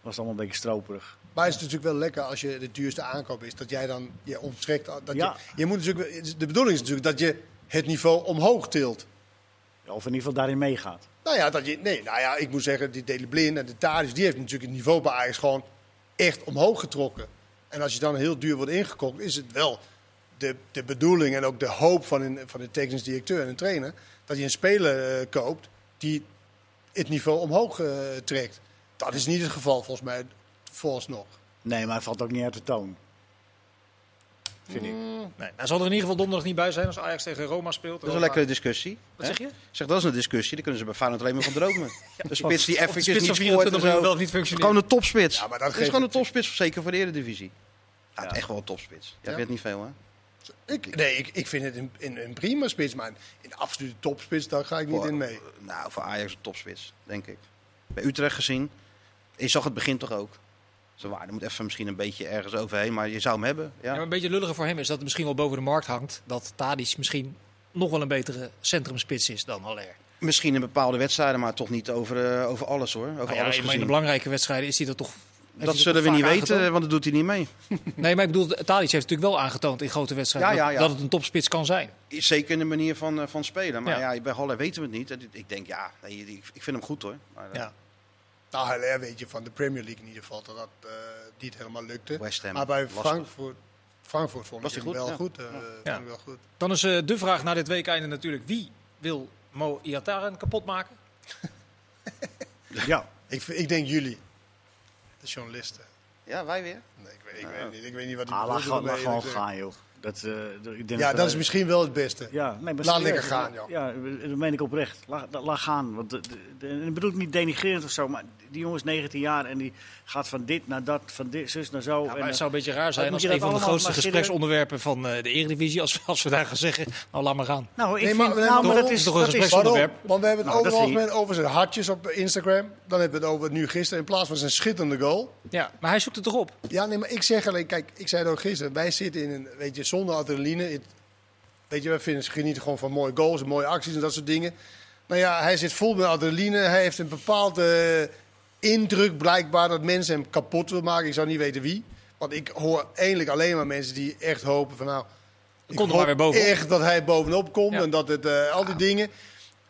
was allemaal een beetje stroperig. Maar het is natuurlijk wel lekker als je de duurste aankoop is, dat jij dan je onttrekt. Dat Ja. je, je moet natuurlijk, de bedoeling is natuurlijk dat je het niveau omhoog tilt. Ja, Of in ieder geval daarin meegaat. Nou ja, dat je, nee, nou ja, ik moet zeggen, die Dele Blind en de Tadic, die heeft natuurlijk het niveau bij Ajax gewoon echt omhoog getrokken. En als je dan heel duur wordt ingekocht, is het wel de, de bedoeling en ook de hoop van een, van de technisch directeur en een trainer, dat je een speler eh, koopt die het niveau omhoog eh, trekt. Dat is niet het geval volgens mij, vooralsnog. Nee, maar hij valt ook niet uit de toon. Vind ik. nee, hij zal er in ieder geval donderdag niet bij zijn als Ajax tegen Roma speelt. Dat is een lekkere discussie. Wat hè? zeg je? Zeg, dat is een discussie. Daar kunnen ze bij Feyenoord alleen maar van dromen. [LAUGHS] de spits die eventjes spits niet scoort 24 en zo. wel of niet functioneert. Gewoon een topspits. Ja, maar dat dat is gewoon een topspits, zeker voor de Eredivisie. Ja, het is echt wel een topspits. Ja, Ja. weet niet veel, hè? Ik, nee, ik, ik vind het een, een, een prima spits, maar in de absolute topspits, daar ga ik niet Voor- in mee. Nou, voor Ajax een topspits, denk ik. Bij Utrecht gezien. Je zag het begin toch ook. Zijn waarde moet even misschien een beetje ergens overheen, maar je zou hem hebben. Ja, Ja. maar een beetje lulliger voor hem is dat het misschien wel boven de markt hangt. Dat Tadic misschien nog wel een betere centrumspits is dan Haller. Misschien in bepaalde wedstrijden, maar toch niet over, eh, over alles hoor. Over Nou ja, alles maar in de belangrijke wedstrijden is hij dat toch. heeft Dat zullen we niet weten, aangetoond? want dat doet hij niet mee. [LAUGHS] Nee, maar ik bedoel, Tadic heeft natuurlijk wel aangetoond in grote wedstrijden Ja, ja, dat- ja. dat het een topspits kan zijn. Zeker in de manier van, eh, van spelen. Maar Ja. bij Haller weten we het niet. Ik- denk, ja, ik vind hem goed hoor. Maar, eh, Ja. Nou, Haller weet je van de Premier League in ieder geval dat dat eh, niet helemaal lukte. West Ham, maar bij. Frankfurt, Frankfurt vond Was ik hem wel Ja. goed. eh, Ja. wel goed. Dan is eh, de vraag na dit weekeinde natuurlijk: wie wil Mo Iataren kapot maken? [LAUGHS] Ja. Ik, ik denk jullie, de journalisten. ja, wij weer. Nee, ik, weet, ik, weet niet, ik weet niet wat die Ah, laat, gewoon- laat gaan, joh. Dat, eh, ik denk Ja, dat is misschien wel het beste. Ja, nee, maar Laat lekker gaan, ja. joh. Ja, dat meen ik oprecht. Laat, la- laat gaan. Want de, de, de- en ik bedoel het niet denigrerend of zo, maar die jongen is 19 jaar en die gaat van dit naar dat, van dit, zus naar zo. Ja, en, het eh, zou een beetje raar zijn als een dat van de grootste gespreksonderwerpen van eh, de Eredivisie, als, als we daar gaan zeggen, nou laat maar gaan. nou, ik Nee, vind, maar- nee, nou, maar maar dat is, toch een dat is gespreks- Waarom? onderwerp. Want we hebben het Nou, dat overal vind over zijn hartjes op Instagram. Dan hebben we het over het nu gisteren in plaats van zijn schitterende goal. Ja, maar hij zoekt het toch op. Ja, nee, maar ik zeg alleen, kijk, ik zei het ook gisteren. Wij zitten in een, weet je, zonder adrenaline. Het- weet je, wij vinden, genieten gewoon van mooie goals en mooie acties en dat soort dingen. Nou ja, hij zit vol met adrenaline. Hij heeft een bepaalde indruk blijkbaar dat mensen hem kapot wil maken. Ik zou niet weten wie. Want ik hoor eigenlijk alleen maar mensen die echt hopen van nou... Ik Komt er maar weer bovenop. echt dat hij bovenop komt Ja. en dat het, eh, al die dingen.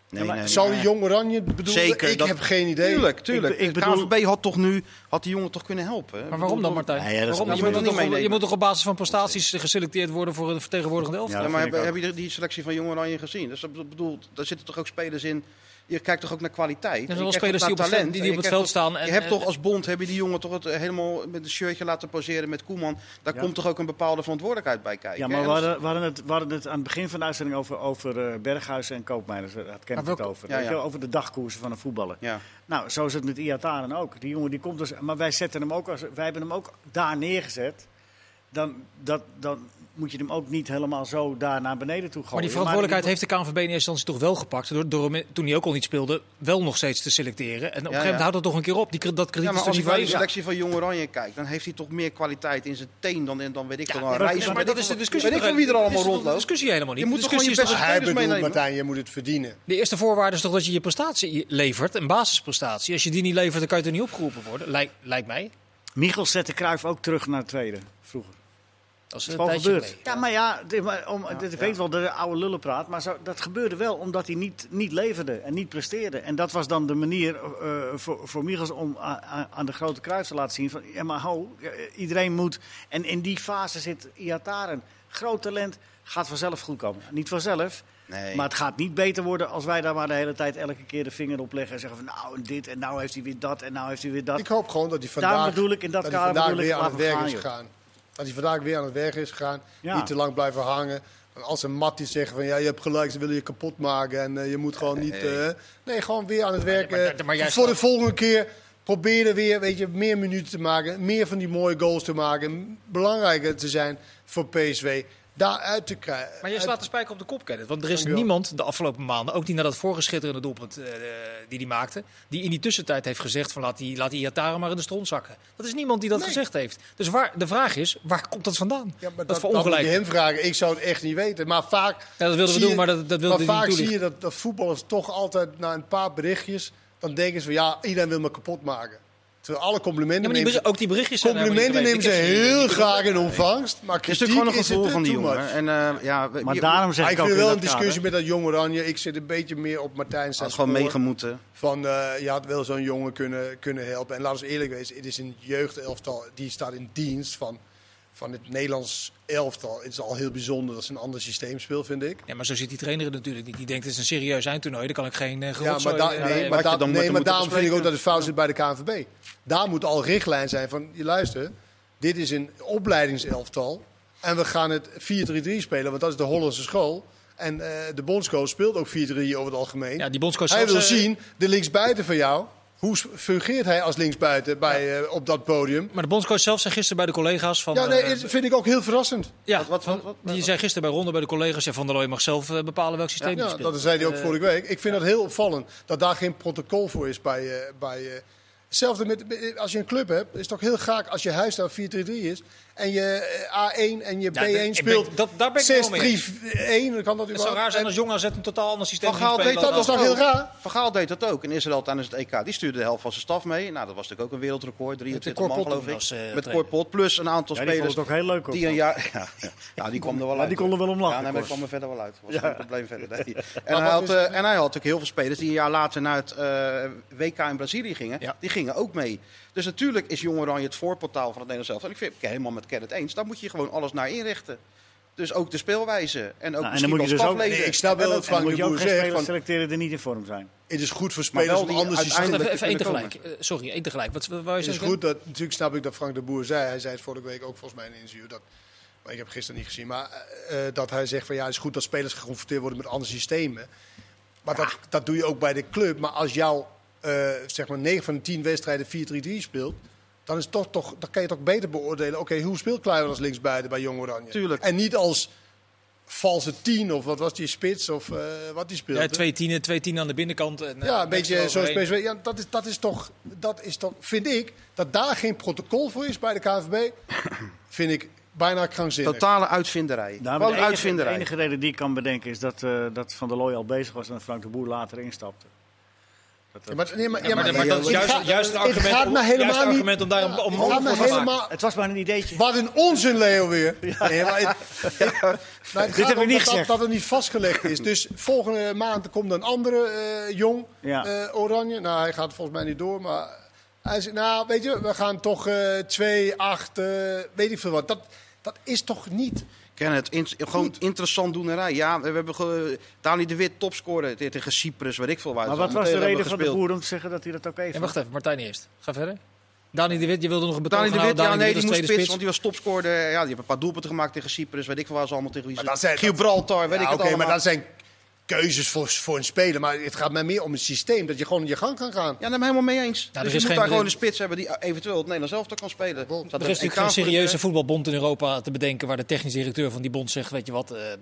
Nee, maar nee, Zou nee. die Jong Oranje bedoelen? Zeker, Ik dat- heb geen idee. Tuurlijk, tuurlijk. Ik be- ik de bedoel- KNVB had toch nu had die jongen toch kunnen helpen. hè? Maar waarom dan, Martijn? Ja, waarom? dat Je, moet toch, op- meenemen. je moet toch op basis van prestaties geselecteerd worden voor een vertegenwoordigende elftal? Ja, maar heb, heb je die selectie van Jong Oranje gezien? Dus dat bedoelt, daar zitten toch ook spelers in. Je kijkt toch ook naar kwaliteit. zijn Je wel spelers die op het talent. veld- die- die op het veld staan en- je hebt en- toch als bond heb je die jongen toch het, helemaal met een shirtje laten poseren met Koeman. Daar Ja. komt toch ook een bepaalde verantwoordelijkheid bij kijken. Ja, maar we hadden, we, hadden het, we hadden het aan het begin van de uitzending over, over eh, Berghuis en Koopmeiners. Daar Maar het over. Ja, Weet je ja. wel, Over de dagkoersen van een voetballer. Ja. Nou, zo is het met Iataren ook. Die jongen die komt dus, maar wij zetten hem ook als, wij hebben hem ook daar neergezet. Dan, dat, dan moet je hem ook niet helemaal zo daar naar beneden toe gooien. Maar die verantwoordelijkheid heeft de KNVB in eerste instantie toch wel gepakt. Door, door hem, toen hij ook al niet speelde, wel nog steeds te selecteren. En op een gegeven moment ja. houdt dat toch een keer op. Die, dat krediet Ja, maar als niet naar de selectie van Jong Oranje kijk, dan heeft hij toch meer kwaliteit in zijn teen dan, dan weet ik wel een maar, reis. maar dat ik is de discussie. Weet ik van wie er allemaal is rondloopt. discussie helemaal niet. Je moet de toch gewoon discussie je is toch- Hij spelers bedoelt, meenemen. Martijn, je moet het verdienen. De eerste voorwaarde is toch dat je je prestatie levert, een basisprestatie. Als je die niet levert, dan kan je er niet opgeroepen worden. Lijkt, lijkt mij. Michels zette Cruijff ook terug naar het tweede, vroeger. Dat is Dat een is gebeurd. Ja, maar ja, dit- maar om, dit- ik weet wel dat de oude lullen praat, maar zo, dat gebeurde wel omdat hij niet, niet leverde en niet presteerde. En dat was dan de manier eh, voor, voor Michels om a- aan de grote kruis te laten zien van, ja maar ho, iedereen moet. En in die fase zit Iataren. Groot talent, gaat vanzelf goed komen. Niet vanzelf, Nee. maar het gaat niet beter worden als wij daar maar de hele tijd elke keer de vinger op leggen en zeggen van nou dit en nou heeft hij weer dat en nou heeft hij weer dat. Ik hoop gewoon dat hij vandaag, bedoel ik, in dat dat hij kader vandaag bedoel ik, weer aan het werk gaan, is gegaan. Dat hij vandaag weer aan het werk is gegaan. Ja. Niet te lang blijven hangen. En als een Mattie zeggen van ja, je hebt gelijk, ze willen je kapot maken. En eh, je moet gewoon niet... Nee. eh, nee, gewoon weer aan het werk. maar- maar jij voor de volgende keer Proberen weer weet je, meer minuten te maken, meer van die mooie goals te maken, belangrijker te zijn voor PSV. Daaruit te krijgen. Maar je slaat de spijker op de kop, Kenneth. Want er is niemand de afgelopen maanden, ook niet na dat vorige schitterende doelpunt eh, die hij maakte, die in die tussentijd heeft gezegd van laat die, laat die Iataren maar in de stront zakken. Dat is niemand die dat Nee. gezegd heeft. Dus waar, de vraag is, waar komt dat vandaan? Ja, maar dat, dat, voor dat moet je ongelijk. hem vragen. Ik zou het echt niet weten. Maar vaak, Ja, dat wilden we doen, je- maar dat, dat wilde maar hij vaak niet zie je dat, dat voetballers toch altijd na een paar berichtjes... dan denken ze van ja, iedereen wil me kapot maken. Terwijl alle Ja, complimenten maar die ook die berichtjes zijn Complimenten nemen ze heel graag in ontvangst. Maar Het is natuurlijk gewoon een is het gevoel van die jongen. En, eh, ja, Maar je- daarom zeg Maar ik ik ook in wel een discussie kader- met dat jong Oranje. Ik zit een beetje meer op Martijn had zijn gewoon meegemoeten. Van, eh, je had wel zo'n jongen kunnen, kunnen helpen. En laten we eerlijk wezen, het is een jeugdelftal. Die staat in dienst van, van het Nederlands elftal. Het is al heel bijzonder dat ze een ander systeem speelt, vind ik. Ja, maar zo ziet die trainer het natuurlijk niet. Die denkt het is een serieus eindtoernooi, daar kan ik geen uh, Ja, maar, da- nee, maar, da- dan nee, daarom vind ik ook dat het fout zit bij de KNVB. Daar moet al richtlijn zijn van, je luister, dit is een opleidingselftal. En we gaan het 4-3-3 spelen, want dat is de Hollandse school. En eh, de bondscoach speelt ook 4-3 over het algemeen. Ja, die bondscoach hij wil eh, zien, de linksbuiten van jou, hoe fungeert hij als linksbuiten bij, eh, op dat podium? Maar de bondscoach zelf zei gisteren bij de collega's van... Ja, nee, eh, dat vind ik ook heel verrassend. ja, Wat- wat- van- wat- wat- die zei gisteren bij Ronde bij de collega's... Ja, Van der Looy mag zelf eh, bepalen welk systeem hij Ja, speelt. dat zei hij ook Eh, vorige week. Ik vind dat heel opvallend dat daar geen protocol voor is bij. eh, bij eh, Hetzelfde met als je een club hebt, is het toch heel graag als je huis daar 4-3-3 is en je eh, A1 en je Ja, B1 ik ben- speelt dat- daar ben ik het wel mee eens. 6-3-1, dan kan dat Het zou raar zijn als Jong AZ een totaal ander systeem Van Gaal deed dat dan- was heel raar? Van Gaal deed dat ook in Israël tijdens het EK. Die stuurde de helft van zijn staf mee. Nou, dat was natuurlijk ook een wereldrecord. 23 man geloof ik. was, eh, Met. Corpot plus een aantal Ja, die vond spelers. het ook heel leuk. Ook. Die een jaar, [LAUGHS] ja, ja. ja, die kwam er wel Ja, uit. die kon er wel om lachen, Ja, nee, maar Cor. die kwam er verder wel uit. Dat was Ja. geen probleem verder. Nee. [LAUGHS] En, Maar hij had, eh, en hij had natuurlijk heel veel spelers die een jaar later naar het eh, WK in Brazilië gingen. Ja. Die gingen ook mee. Dus natuurlijk is Jong Oranje het voorportaal van het Nederlands elftal. En ik vind ik helemaal met Kenneth eens. Daar moet je gewoon alles naar inrichten. Dus ook de speelwijze. En ook en dan misschien moet je dus ook- stafleden. Nee, ik snap wel wat dan Frank de Boer zegt. spelers Van, selecteren die niet in vorm zijn. het is goed voor spelers om anders systeem. even, even één tegelijk. Eh, sorry, één tegelijk. Wat wat wou je Het is goed dat, natuurlijk snap ik dat Frank de Boer zei. Hij zei het vorige week ook volgens mij in een interview. Dat, maar ik heb gisteren niet gezien. Maar eh, eh, dat hij zegt van ja, het is goed dat spelers geconfronteerd worden met andere systemen. Maar dat, dat doe je ook bij de club. Maar als jouw eh zeg maar 9 van de 10 wedstrijden 4-3-3 speelt. Dan, is toch, toch, dan kan je toch beter beoordelen. Oké, hoe speelt Kluivert als linksbuiten bij Jong Oranje? Tuurlijk. En niet als valse 10 of wat was die spits of eh, wat die speelde. Ja, twee tienen, twee tienen aan de binnenkant. En, eh, Ja, een beetje. PSV. Ja, dat is, dat is toch, dat is toch, vind ik, dat daar geen protocol voor is bij de KNVB, [CLEARS THROAT] vind ik bijna krankzinnig. Totale uitvinderij. Nou, de, enige, uitvinderij. de enige reden die ik kan bedenken is dat, eh, dat Van der Looy al bezig was en dat Frank de Boer later instapte. Ja, maar, nee, maar, ja, maar, maar- maar dat is het juist, gaat- juist een het argument, gaat me helemaal niet- argument om daar om, om Het me helemaal... Het was maar een ideetje. Wat een onzin, Leo, weer. [LAUGHS] Nee, maar het, [LAUGHS] het- nou, het gaat heb ik om niet dat, gezegd. dat het niet vastgelegd is. Dus volgende maand komt een andere eh, jong, Ja. eh, Oranje. Nou, hij gaat volgens mij niet door, maar... Hij zegt, nou, weet je, we gaan toch eh 2, 8, eh, weet ik veel wat. Dat, dat is toch niet... Ken het. In- gewoon Goed. interessant doenerij. Ja, we hebben ge- Dani de Wit topscorer te- tegen Cyprus, weet ik veel waar. Maar wat was allemaal de reden van de Boer om te zeggen dat hij dat ook even... En wacht even, Martijn eerst. Ga verder. Dani de Wit, je wilde nog een betoog Dani de Wit, ja, nee, de die moest spits, want die was topscorer. Ja, die hebben een paar doelpunten gemaakt tegen Cyprus, weet ik veel waar ze allemaal tegen wie Maar ze- Gibraltar, weet Ja, ik het Oké, maar allemaal. dat zijn keuzes voor, voor een speler. Maar het gaat mij meer om een systeem, dat je gewoon in je gang kan gaan. Ja, daar ben ik helemaal mee eens. dus is je moet geen- daar gewoon een spits hebben die eventueel het Nederlands elftal kan spelen. Er Zat Er is natuurlijk geen serieuze voetbalbond in Europa te bedenken waar de technisch directeur van die bond zegt, weet je wat, eh, eh,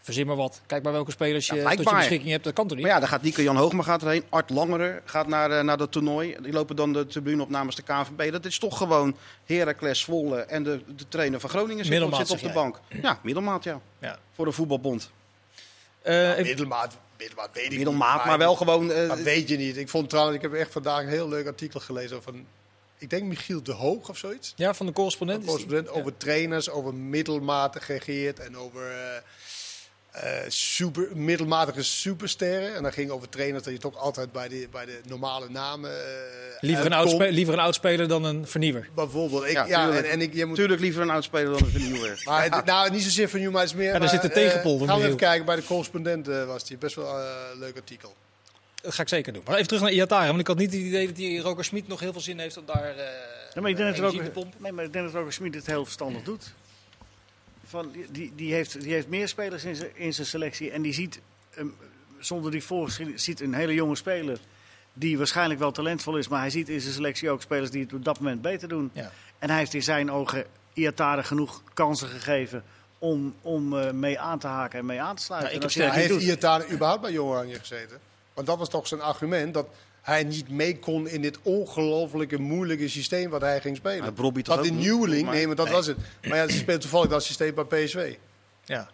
verzin maar wat. Kijk maar welke spelers je Ja, tot je beschikking hebt. Dat kan toch niet? Maar ja, dan gaat Nico Jan Hoogma gaat erheen. Art Langere gaat naar, eh, naar dat toernooi. Die lopen dan de tribune op namens de KNVB. Dat is toch gewoon Heracles Zwolle en de, de trainer van Groningen zit, op- Middelmaat, zit op de bank. Ja, middelmaat ja. Ja. Voor een voetbalbond. Even- Middelmaat, middelmaat weet ik niet. Middelmaat, maar wel gewoon... eh, Dat weet je niet. Ik vond trouwens, ik heb echt vandaag een heel leuk artikel gelezen over, een- ik denk Michiel de Hoog of zoiets. ja, van de correspondent. Correspondent over trainers, over middelmatig geregeerd en over eh, eh, super, middelmatige supersterren. En dan ging over trainers dat je toch altijd bij de, bij de normale namen. eh, Liever een, oudspe- liever een oudspeler dan een vernieuwer. Bijvoorbeeld. Ik, Ja, ja, tuurlijk. en, en ik, je moet, Natuurlijk liever een oudspeler dan een vernieuwer. [LAUGHS] maar het- nou, niet zozeer nu, maar het is meer. Ja, daar zit een eh, tegenpol van Gaan we even kijken, bij de correspondent eh, was die. Best wel eh, een leuk artikel. Dat ga ik zeker doen. Maar even terug naar Iataren. Want ik had niet het idee dat die Roker Smit nog heel veel zin heeft om daar eh Ja, maar ik denk dat energie te ook, pompen. nee, maar ik denk dat Roger Smit het heel verstandig doet. Van, die- die, heeft, die heeft meer spelers in zijn, in zijn selectie. En die ziet, ehm, zonder die voor ziet een hele jonge speler. die waarschijnlijk wel talentvol is. Maar hij ziet in zijn selectie ook spelers die het op dat moment beter doen. Ja. En hij heeft in zijn ogen Iatare genoeg kansen gegeven om, om eh, mee aan te haken en mee aan te sluiten. Ik heb hij heeft Iatare überhaupt bij Jong Oranje gezeten. Want dat was toch zijn argument dat hij niet mee kon in dit ongelooflijke moeilijke systeem wat hij ging spelen. Maar Brobby toch dat ook in niet, nieuweling, maar- nee, maar dat Nee. was het. Maar ja, ze [CLEARS THROAT] speelt toevallig dat systeem bij PSV. Ja.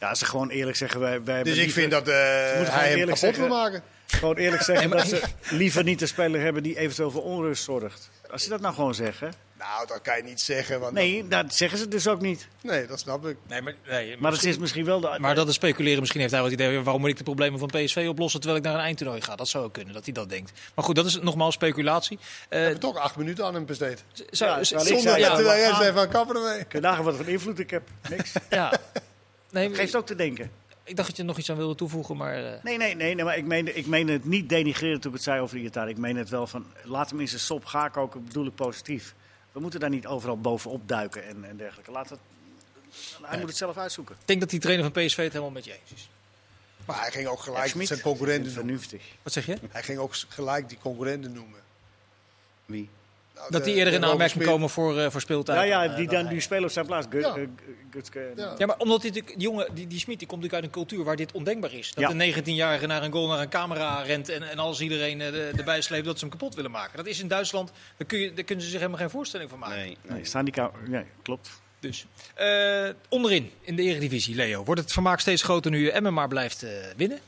Ja, ze gewoon eerlijk zeggen, wij, wij hebben Dus ik liever- vind dat eh, moeten gewoon hij hem eerlijk kapot wil maken. Gewoon eerlijk zeggen dat ze liever niet een speler hebben die eventueel voor onrust zorgt. Als ze dat nou gewoon zeggen. Nou, dat kan je niet zeggen. Want Nee, dat zeggen ze dus ook niet. dat, nee, dat snap ik. Nee, maar, nee, Maar het is misschien wel de... Maar dat is speculeren. Misschien heeft hij wel het idee, waarom moet ik de problemen van PSV oplossen terwijl ik naar een eindtoernooi ga? Dat zou ook kunnen, dat hij dat denkt. Maar goed, dat is nogmaals speculatie. Eh, We hebben toch acht minuten aan hem besteed. zou- Ja, ik zonder- zei, ja, ja, Terwijl jij zei van kappen ermee. Kun je nagaan wat voor invloed ik heb? Niks. [LAUGHS] ja. Nee, Geeft ook te denken. ik dacht dat je er nog iets aan wilde toevoegen, maar... eh, Nee, nee, nee, nee maar ik meen, ik meen het niet denigreren toen ik het zei over Iatare. Ik meen het wel van, laat hem in zijn sop ga koken, bedoel ik positief. We moeten daar niet overal bovenop duiken en, en dergelijke. Laat het, hij Nee. moet het zelf uitzoeken. ik denk dat die trainer van PSV het helemaal met je eens is. Maar hij ging ook gelijk Schmid, zijn concurrenten noemen. Vernuftig. Wat zeg je? Hij ging ook gelijk die concurrenten noemen. Wie? Nou, Dat de- die eerder in aanmerking komen voor, eh voor speeltijd. Ja, ja, die, eh, dan, die spelen op zijn plaats. Ja. eh, en- Ja. Ja, maar omdat dit, die jongen, die, die Smit, die komt natuurlijk uit een cultuur waar dit ondenkbaar is. Dat Ja. een 19-jarige naar een goal, naar een camera rent en, en alles iedereen eh, de- erbij sleept dat ze hem kapot willen maken. Dat is in Duitsland, daar, kun je, daar kunnen ze zich helemaal geen voorstelling van maken. Nee, nee. Nee, staan die kou- ja, klopt. Dus. Eh, onderin, in de Eredivisie, Leo. Wordt het vermaak steeds groter nu Emmen maar blijft eh, winnen?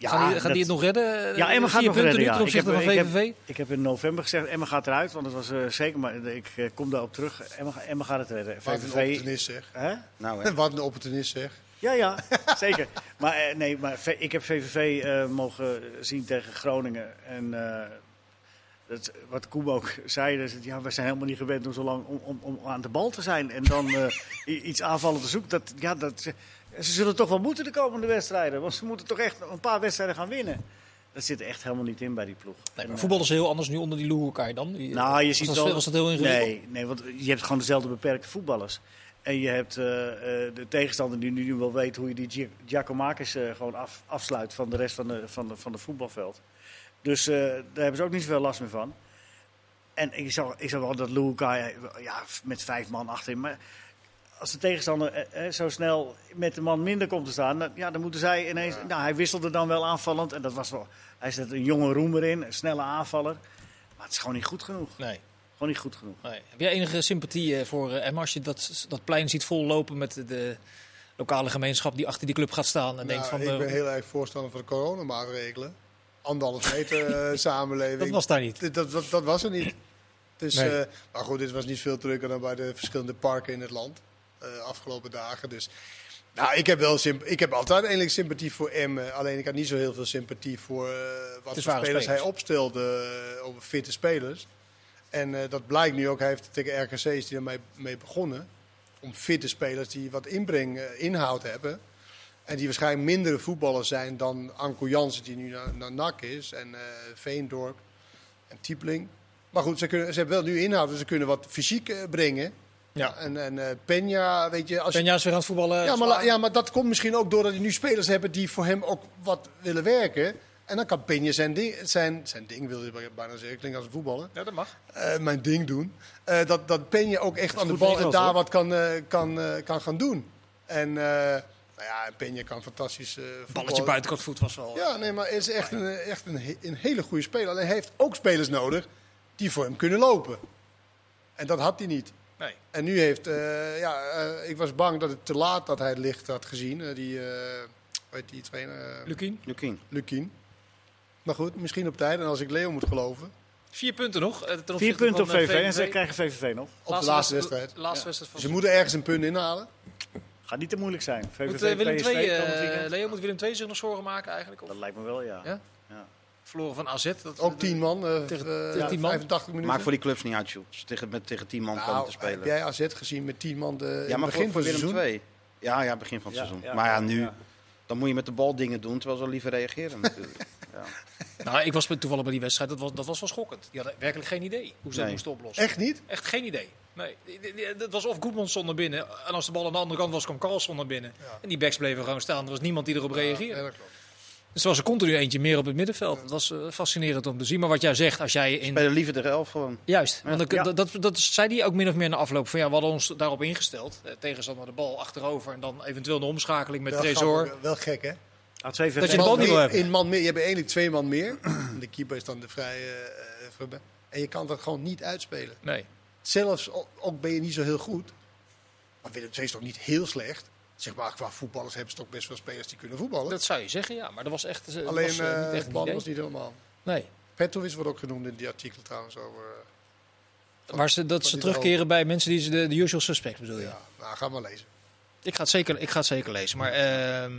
Ja, gaan die, gaan dat- die het nog redden? Ja, Emma gaat nog punten redden. nu Ja. ten Ik ik, heb, VVV? ik heb in november gezegd, Emma gaat eruit, want het was eh, zeker, maar ik eh, kom daarop terug. Emma, Emma gaat het redden. Wat een VVV, opportunist zeg. hè? Nou, hè. [LAUGHS] Wat een opportunist zeg. Ja, ja, [LAUGHS] zeker. Maar, eh, nee, maar V- ik heb VVV eh, mogen zien tegen Groningen. En eh, dat, wat Koem ook [LAUGHS] zei, dat, ja, we zijn helemaal niet gewend om zo lang om, om, om aan de bal te zijn. En dan eh, iets aanvallen te zoeken. Dat, ja, dat, ze, zullen toch wel moeten de komende wedstrijden. Want ze moeten toch echt een paar wedstrijden gaan winnen. Dat zit er echt helemaal niet in bij die ploeg. Nee, maar voetbal is heel anders nu onder die Lukai dan. Nou, je was ziet dat, wel. Was dat heel ingewikkeld? Nee, nee, want je hebt gewoon dezelfde beperkte voetballers. En je hebt eh, eh, de tegenstander die nu wel weet hoe je die Gia- Giacomakis eh, gewoon af, afsluit van de rest van de, van de, van de voetbalveld. Dus daar hebben ze ook niet zoveel last meer van. En ik zag, ik zag wel dat Luca ja, met vijf man achterin. Maar als de tegenstander eh, eh, zo snel met de man minder komt te staan, dan, ja, dan moeten zij ineens. Nou, hij wisselde dan wel aanvallend. En dat was wel. Hij zet een jonge roemer in, een snelle aanvaller. Maar het is gewoon niet goed genoeg. Nee. Gewoon niet goed genoeg. nee. Heb jij enige sympathie eh, voor eh, Emmen als je dat, dat plein ziet vollopen met de, lokale gemeenschap die achter die club gaat staan en denkt Nou, van... ik ben heel erg voorstander van de coronamaatregelen. Anderhalf meter [LAUGHS] samenleving. dat was daar niet. Dat, dat, dat was er niet. Dus, Nee. eh, maar goed, dit was niet veel drukker dan bij de verschillende parken in het land. Eh afgelopen dagen. Dus nou, ik heb, wel ik heb altijd eigenlijk sympathie voor Emmen. Alleen ik had niet zo heel veel sympathie voor eh, wat ware spelers, spelers. hij opstelde eh, over fitte spelers. En eh, dat blijkt nu ook. Hij heeft tegen RKC is hij ermee mee begonnen. Om fitte spelers die wat inbreng, eh, inhoud hebben. En die waarschijnlijk mindere voetballers zijn dan Anko Jansen, die nu naar, naar NAC is. En eh, Veendorp en Tiepling. Maar goed, ze, kunnen, ze hebben wel nu inhoud, dus ze kunnen wat fysiek eh, brengen. Ja. En, en eh Peña, weet je... Als jij eens weer aan het voetballen? ja, maar, ja, maar dat komt misschien ook doordat hij nu spelers hebben die voor hem ook wat willen werken. En dan kan Peña zijn ding, zijn, zijn ding wil je bijna zeggen, klinkt als een voetballer, Ja, dat mag. eh, mijn ding doen. Eh, dat, dat Peña ook echt aan de bal en daar hoor. wat kan, eh, kan, eh, kan gaan doen. En eh, nou ja, en Peña kan fantastisch eh Balletje buitenkant voet was wel... Ja, nee, maar hij is echt een, echt een, een hele goede speler. Alleen hij heeft ook spelers nodig die voor hem kunnen lopen. En dat had hij niet. Nee. En nu heeft, eh, ja, eh, ik was bang dat het te laat dat hij het licht had gezien. eh, die, eh hoe heet die trainer? Uh, Lukien, Lukien. Lukien. Maar goed, misschien op tijd. En als ik Leo moet geloven, vier punten nog. ten Vier punten op van, VVV en ze krijgen VVV nog. op de laatste wedstrijd. Laatste wedstrijd van Ze moeten ergens een punt inhalen. Gaat niet te moeilijk zijn. VVV, Moet, Willem PSV, II, komend eh, weekend. Leo, moet Willem II zich nog zorgen maken eigenlijk? Of Dat lijkt me wel, ja. Ja? Ja. Verloren van AZ? Dat, Ook 10 man, eh, Tegen- eh, tegen 10 man. 85 minuten. Maakt voor die clubs niet uit, ze tegen, met, tegen 10 man komen nou, te spelen. heb jij AZ gezien met 10 man de, in ja, maar begin voor, van het seizoen? 2. Ja, ja, begin van het Ja, seizoen. ja, maar ja, ja, nu, ja. dan moet je met de bal dingen doen, terwijl ze liever reageren [LAUGHS] natuurlijk. ja. Nou, ik was toevallig bij die wedstrijd. Dat was, dat was wel schokkend. Die hadden werkelijk geen idee hoe ze dat moesten oplossen. Echt niet? Echt geen idee. Nee, het was of Goedmondson naar binnen. En als de bal aan de andere kant was, kwam Carlson naar binnen. En die backs bleven gewoon staan. Er was niemand die erop reageerde. Ja, dat klopt. Dus er was er continu eentje meer op het middenveld. Dat was eh, fascinerend om te zien. Maar wat jij zegt, als jij in... Spelen liever de elf gewoon. Juist, want dan- Ja. dat, dat, dat zei hij ook min of meer na afloop. Van ja, we hadden ons daarop ingesteld. Eh, tegenstander de bal achterover en dan eventueel een omschakeling met Wel Tresor. grappig, Wel gek, hè? Had twee Dat je de bal niet wil hebben. In man meer, je hebt eigenlijk twee man meer. [CLEARS THROAT] de keeper is dan de vrije eh, En je kan dat gewoon niet uitspelen. Nee. Zelfs ook ben je niet zo heel goed. Maar Willem II is toch niet heel slecht. Zeg maar, qua voetballers hebben ze toch best wel spelers die kunnen voetballen. Dat zou je zeggen, ja. Maar dat was echt, eh, Alleen was, eh, eh niet echt Ban idee. was niet helemaal. Nee. Petrovic wordt ook genoemd in die artikel trouwens over... eh, Maar ze, dat van ze terugkeren bij mensen die ze de, de usual suspects bedoel je? Ja, nou, ga maar lezen. Ik, ga het zeker, ik ga het zeker lezen. Maar ehm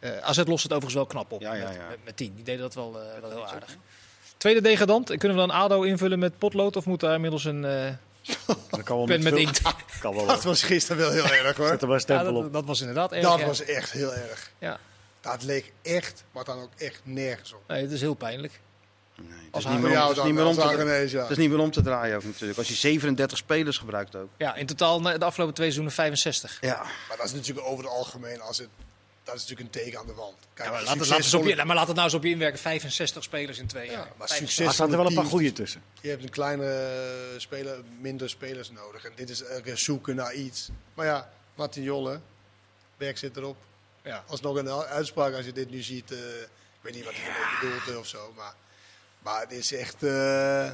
eh, AZ lost het overigens wel knap op. Ja, ja, met, ja. Met, met 10. Die deden dat wel, eh, wel heel aardig. Tweede degradant. Kunnen we dan ADO invullen met potlood? Of moet daar inmiddels een eh, [LAUGHS] Dat kan wel pen met veel- inkt? [LAUGHS] Kan wel. Dat was gisteren wel heel erg hoor. [LAUGHS] Zet er maar een Ja, stempel op. dat, dat was inderdaad erg. Dat ja. was echt heel erg. Ja. Dat leek echt, maar dan ook echt nergens op. Nee, het is heel pijnlijk. Nee, het, Als is niet meer om, jou het, is dan, niet meer om als te, ja. het is niet meer om te draaien ook natuurlijk. Als je 37 spelers gebruikt ook. Ja, in totaal de afgelopen twee seizoenen 65. Ja. Maar dat is natuurlijk over het algemeen, als het, dat is natuurlijk een teken aan de wand. Kijk, Ja, maar, laat het, laat, eens op je, maar laat het nou eens op je inwerken. 65 spelers in twee Ja, jaar. maar 65. succes- Er staat er wel een paar goede tussen. Je hebt een kleine eh, speler, minder spelers nodig. En dit is elke zoeken naar iets. Maar ja, Martin Jolle, werk zit erop. Ja. Alsnog een uitspraak als je dit nu ziet. eh, ik weet niet wat hij bedoelt of zo. Maar, maar het is echt... eh, Nou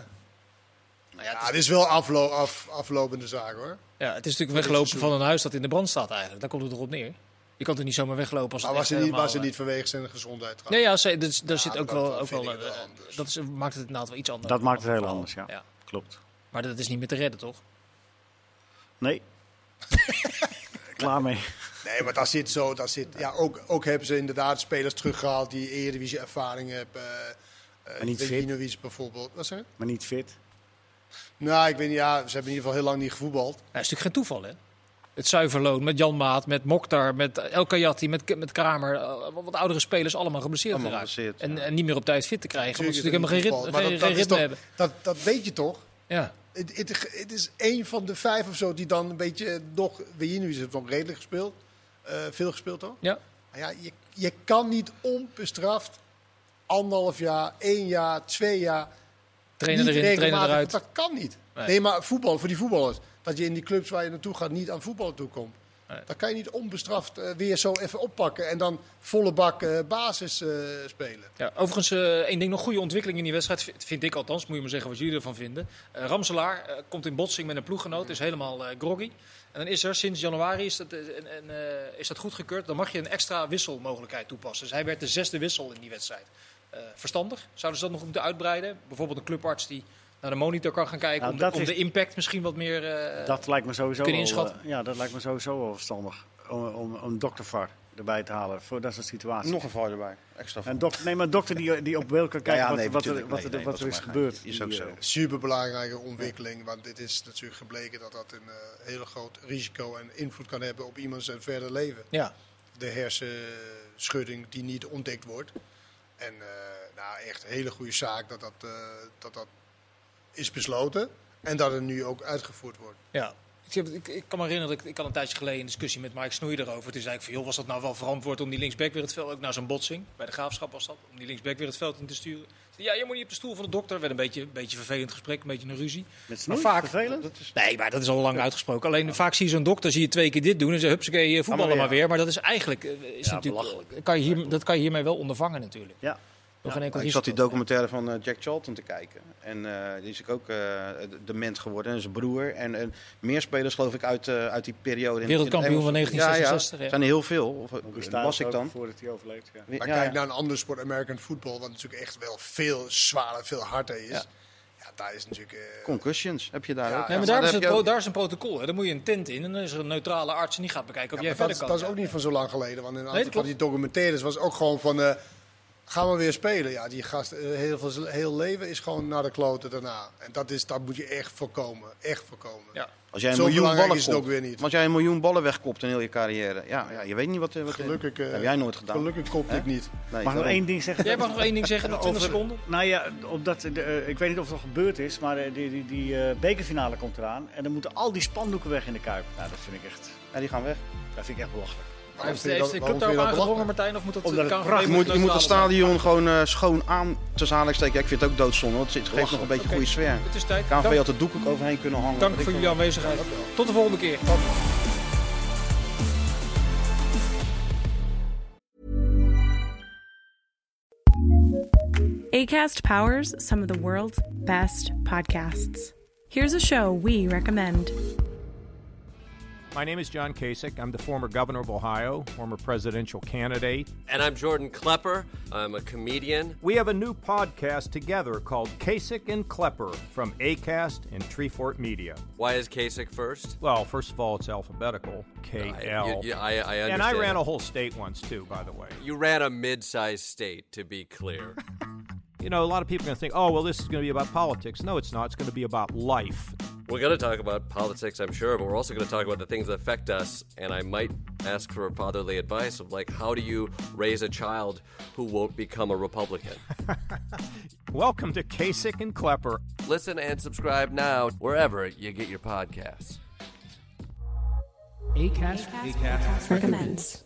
ja, ja, het, het is, wel aflo af, aflopende zaak hoor. ja, het is natuurlijk seizoen. van een huis dat in de brand staat eigenlijk. Daar komt het erop neer. Je kan er niet zomaar weglopen als Maar het was echt hij niet, helemaal, was hij eh, niet vanwege zijn gezondheid? Nee, ja, ze- dus, daar Ja, zit maar ook dat- wel... dat Ook wel eh, anders. dat is, maakt het inderdaad wel iets anders. Dat maakt het heel anders, ja. Klopt. Maar dat is niet meer te redden, toch? Nee. [LAUGHS] Klaar mee. Nee, maar daar zit zo. Daar zit, ja, ook, ook hebben ze inderdaad spelers teruggehaald die Eredivisie ervaring hebben. Uh, niet fit. bijvoorbeeld. Wat zeg je? Maar niet fit. Nou, ik weet niet. Ja, ze hebben in ieder geval heel lang niet gevoetbald. Nou, dat is natuurlijk geen toeval, hè? Het zuiverloon met Jan Maat, met Mokhtar, met El Kayati, met, met Kramer. eh, wat oudere spelers allemaal geblesseerd Allemaal geraakt. geblesseerd, En, ja. en niet meer op tijd fit te krijgen, omdat ze Tuurlijk natuurlijk helemaal geen, rit, geval. geen, Maar geen dat- ritme toch- hebben. Dat, dat weet je toch? Ja. Het, het, het is één van de vijf of zo die dan een beetje nog. Weet je nu is het nog redelijk gespeeld. Eh, veel gespeeld toch? ja. Maar ja, je, je kan niet onbestraft anderhalf jaar, één jaar, twee jaar. Trainer niet erin, trainer regelmatig- eruit. Dat kan niet. Nee. Nee. maar voetbal, voor die voetballers. Dat je in die clubs waar je naartoe gaat niet aan voetbal toekomt. Nee. Dan kan je niet onbestraft eh, weer zo even oppakken en dan volle bak eh, basis eh, spelen. Ja, overigens, één ding nog goede ontwikkeling in die wedstrijd, vind ik althans. Moet je maar zeggen wat jullie ervan vinden. Ramselaar komt in botsing met een ploeggenoot, is helemaal groggy. En dan is er sinds januari is dat, en, en, is dat goedgekeurd. Dan mag je een extra wisselmogelijkheid toepassen. Dus hij werd de zesde wissel in die wedstrijd. Verstandig. Zouden ze dat nog moeten uitbreiden? Bijvoorbeeld een clubarts die naar de monitor kan gaan kijken Nou, om, de, dat om is- de impact misschien wat meer... eh, Dat lijkt me sowieso Kun je wel, inschatten? eh, ja, dat lijkt me sowieso wel verstandig. Om, om, om doktervar erbij te halen voor dat soort situaties. Nog een VAR erbij. Extra. Een dokter, nee, maar een dokter die, die op beeld kan kijken ja, wat, nee, wat, er, wat, Nee, er, nee, wat dat er is gebeurd. Is ook zo. eh, Superbelangrijke ontwikkeling, want dit is natuurlijk gebleken dat dat een eh, hele groot risico en invloed kan hebben op iemands zijn verder leven. ja. de hersenschudding die niet ontdekt wordt. En eh, nou, echt een hele goede zaak dat dat, eh, dat dat is besloten en dat het nu ook uitgevoerd wordt. Ja. Ik, ik, ik kan me herinneren, dat ik, ik had een tijdje geleden een discussie met Mike Snoei erover. Toen zei ik van, joh, was dat nou wel verantwoord om die linksback weer het veld, ook na zo'n botsing, bij de Graafschap was dat, om die linksback weer het veld in te sturen. Ja, je moet niet op de stoel van de dokter. werd een beetje een beetje vervelend gesprek, een beetje een ruzie. met snoei, Maar vaak- vervelend. Dat is, Nee, maar dat is al lang uitgesproken. Alleen vaak zie je zo'n dokter, zie je twee keer dit doen en ze hupsakee, eh, voetballen weer. maar weer. Maar dat is eigenlijk, eh, is Ja, natuurlijk, belachelijk. kan je hier, dat kan je hiermee wel ondervangen natuurlijk. Ja. Nog geen enkel ik zat die documentaire van eh, Jack Charlton te kijken. En eh, die is ook eh, dement geworden. En zijn broer. En, en meer spelers geloof ik uit, eh, uit die periode. in- Wereldkampioen in van Engels- 1966, Ja, ja. ja. zijn er heel veel. Of, was ik dan. Voordat hij overleed. Ja. Maar Ja, kijk ja. naar een ander sport, American football, wat natuurlijk echt wel veel zwaarder, veel harder is. Ja. Daar is natuurlijk... Concussions heb je daar Ja, ook. Nee, maar daar, is heb het je pro- ook- daar is een protocol. Hè. Dan moet je een tent in en dan is er een neutrale arts en die gaat bekijken of ja, jij verder dat, kan. dat is ook niet van zo lang geleden. Want in een aantal van klopt. die documentaires was ook gewoon van... eh, gaan we weer spelen? Ja, die gast, eh, heel, veel, heel leven is gewoon naar de kloten daarna. En dat, is, dat moet je echt voorkomen. Echt voorkomen. Ja. Als jij een Zo miljoen ballen is het ook kopt, weer niet. Als jij een miljoen ballen wegkopt in heel je carrière. Ja, ja je weet niet wat... eh, wat Gelukkig, eh, dat heb jij nooit gedaan. Gelukkig kopte Hè? ik niet. Nee, Mag ik nog één ding zeggen? Jij mag nog één ding zeggen, nog 20 Over- seconden. Nou ja, op dat, de, eh, ik weet niet of het al gebeurd is, maar die, die, die bekerfinale komt eraan. En dan moeten al die spandoeken weg in de Kuip. Nou, dat vind ik echt, Ja, die gaan weg. dat vind ik echt belachelijk. Heeft, de club daarop aangedrongen, Martijn? Of moet dat Omdat het KNVB prachtig Je moet, je moet het stadion gewoon eh, schoon aan te zalig steken. Ja, ik vind het ook doodzonde, want het zit- geeft nog een beetje goede sfeer. Het is tijd. Dank, had het doek ook overheen kunnen hangen. dank voor jullie aanwezigheid. Tot de volgende keer. ACAST powers some of the world's best podcasts. Here's a show we recommend. My name is John Kasich. I'm the former governor of Ohio, former presidential candidate. And I'm Jordan Klepper. I'm a comedian. We have a new podcast together called Kasich and Klepper from ACAST and Treefort Media. Why is Kasich first? Well, first of all, it's alphabetical K L. you- you- I, I understand. And I ran that. a whole state once, too, by the way. You ran a mid-sized state, to be clear. [LAUGHS] You know, a lot of people are going to think, oh, well, this is going to be about politics. No, it's not. It's going to be about life. We're going to talk about politics, I'm sure, but we're also going to talk about the things that affect us. And I might ask for fatherly advice of like, how do you raise a child who won't become a Republican? [LAUGHS] Welcome to Kasich and Klepper. Listen and subscribe now wherever you get your podcasts. Acast Recommends.